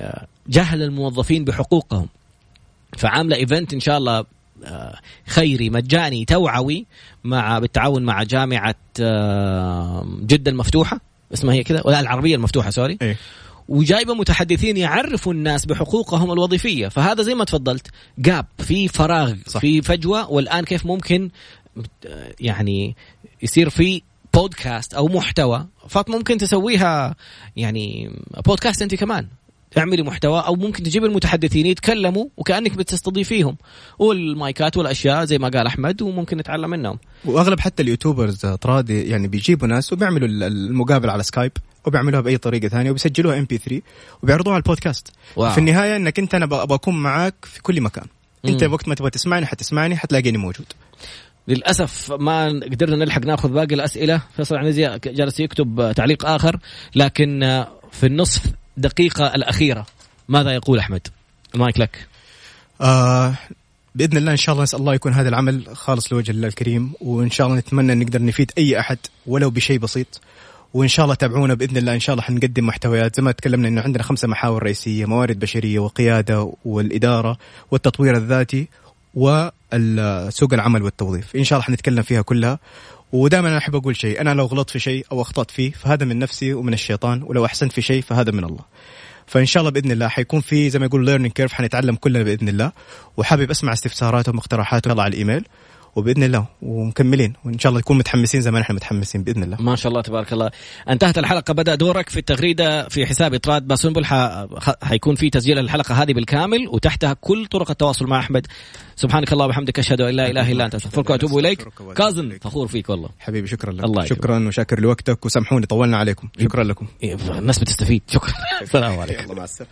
جهل الموظفين بحقوقهم. فعاملة إيفنت إن شاء الله آه، خيري مجاني توعوي مع بالتعاون مع جامعة آه، جدة المفتوحة. اسمها هي كذا ولا العربية المفتوحة سوري. إيه. وجايبة متحدثين يعرفوا الناس بحقوقهم الوظيفية. فهذا زي ما تفضلت جاب في فراغ صح. في فجوة والآن كيف ممكن يعني يصير في بودكاست أو محتوى. فممكن تسويها يعني بودكاست أنت كمان. اعملي محتوى أو ممكن تجيب المتحدثين يتكلموا وكأنك بتستضيفيهم. والمايكات والأشياء زي ما قال أحمد وممكن نتعلم منهم. وأغلب حتى ال YouTubers ترى يعني بيجيبوا ناس وبيعملوا ال- المقابلة على سكايب وبيعملوها بأي طريقة ثانية وبيسجلوها MP3 وبيعرضوها على البودكاست wow. في النهاية إنك أنت أنا أبغى أكون معاك في كل مكان أنت مم. وقت ما تبغى تسمعني حتسمعني حتلاقيني موجود للأسف ما قدرنا نلحق ناخذ باقي الأسئلة فيصل عنزي جالس يكتب تعليق آخر لكن في النصف دقيقة الأخيرة ماذا يقول أحمد؟ مايك لك آه بإذن الله إن شاء الله نسأل الله يكون هذا العمل خالص لوجه الله الكريم وإن شاء الله نتمنى أن نقدر نفيد أي أحد ولو بشيء بسيط وإن شاء الله تابعونا بإذن الله. إن شاء الله حنقدم محتويات. زي ما تكلمنا إنه عندنا خمسة محاور رئيسية موارد بشرية وقيادة والإدارة والتطوير الذاتي وسوق العمل والتوظيف. إن شاء الله حنتكلم فيها كلها. ودائما أنا أحب أقول شيء. أنا لو غلطت في شيء أو أخطأت فيه فهذا من نفسي ومن الشيطان. ولو أحسنت في شيء فهذا من الله. فإن شاء الله بإذن الله حيكون في زي ما يقول learning curve حنتعلم كلنا بإذن الله. وحابب أسمع استفساراتهم واقتراحاتهم على الإيميل. وبإذن الله ومكملين وإن شاء الله نكون متحمسين زي ما نحن متحمسين بإذن الله. ما شاء الله تبارك الله. انتهت الحلقة بدأ دورك في التغريدة في حساب طراد باسنبل ح... حيكون في تسجيل الحلقة هذه بالكامل وتحتها كل طرق التواصل مع أحمد. سبحانك اللهم وبحمدك أشهد أن لا إله إلا أنت. أستغفرك وأتوب إليك. كاظم فخور فيك والله. حبيبي شكرا لك. الله. شكرا وشاكر لوقتك. وسامحوني طولنا عليكم. شكرا لكم. الناس بتستفيد شكرا. [laughs] السلام عليكم. مع السلامة.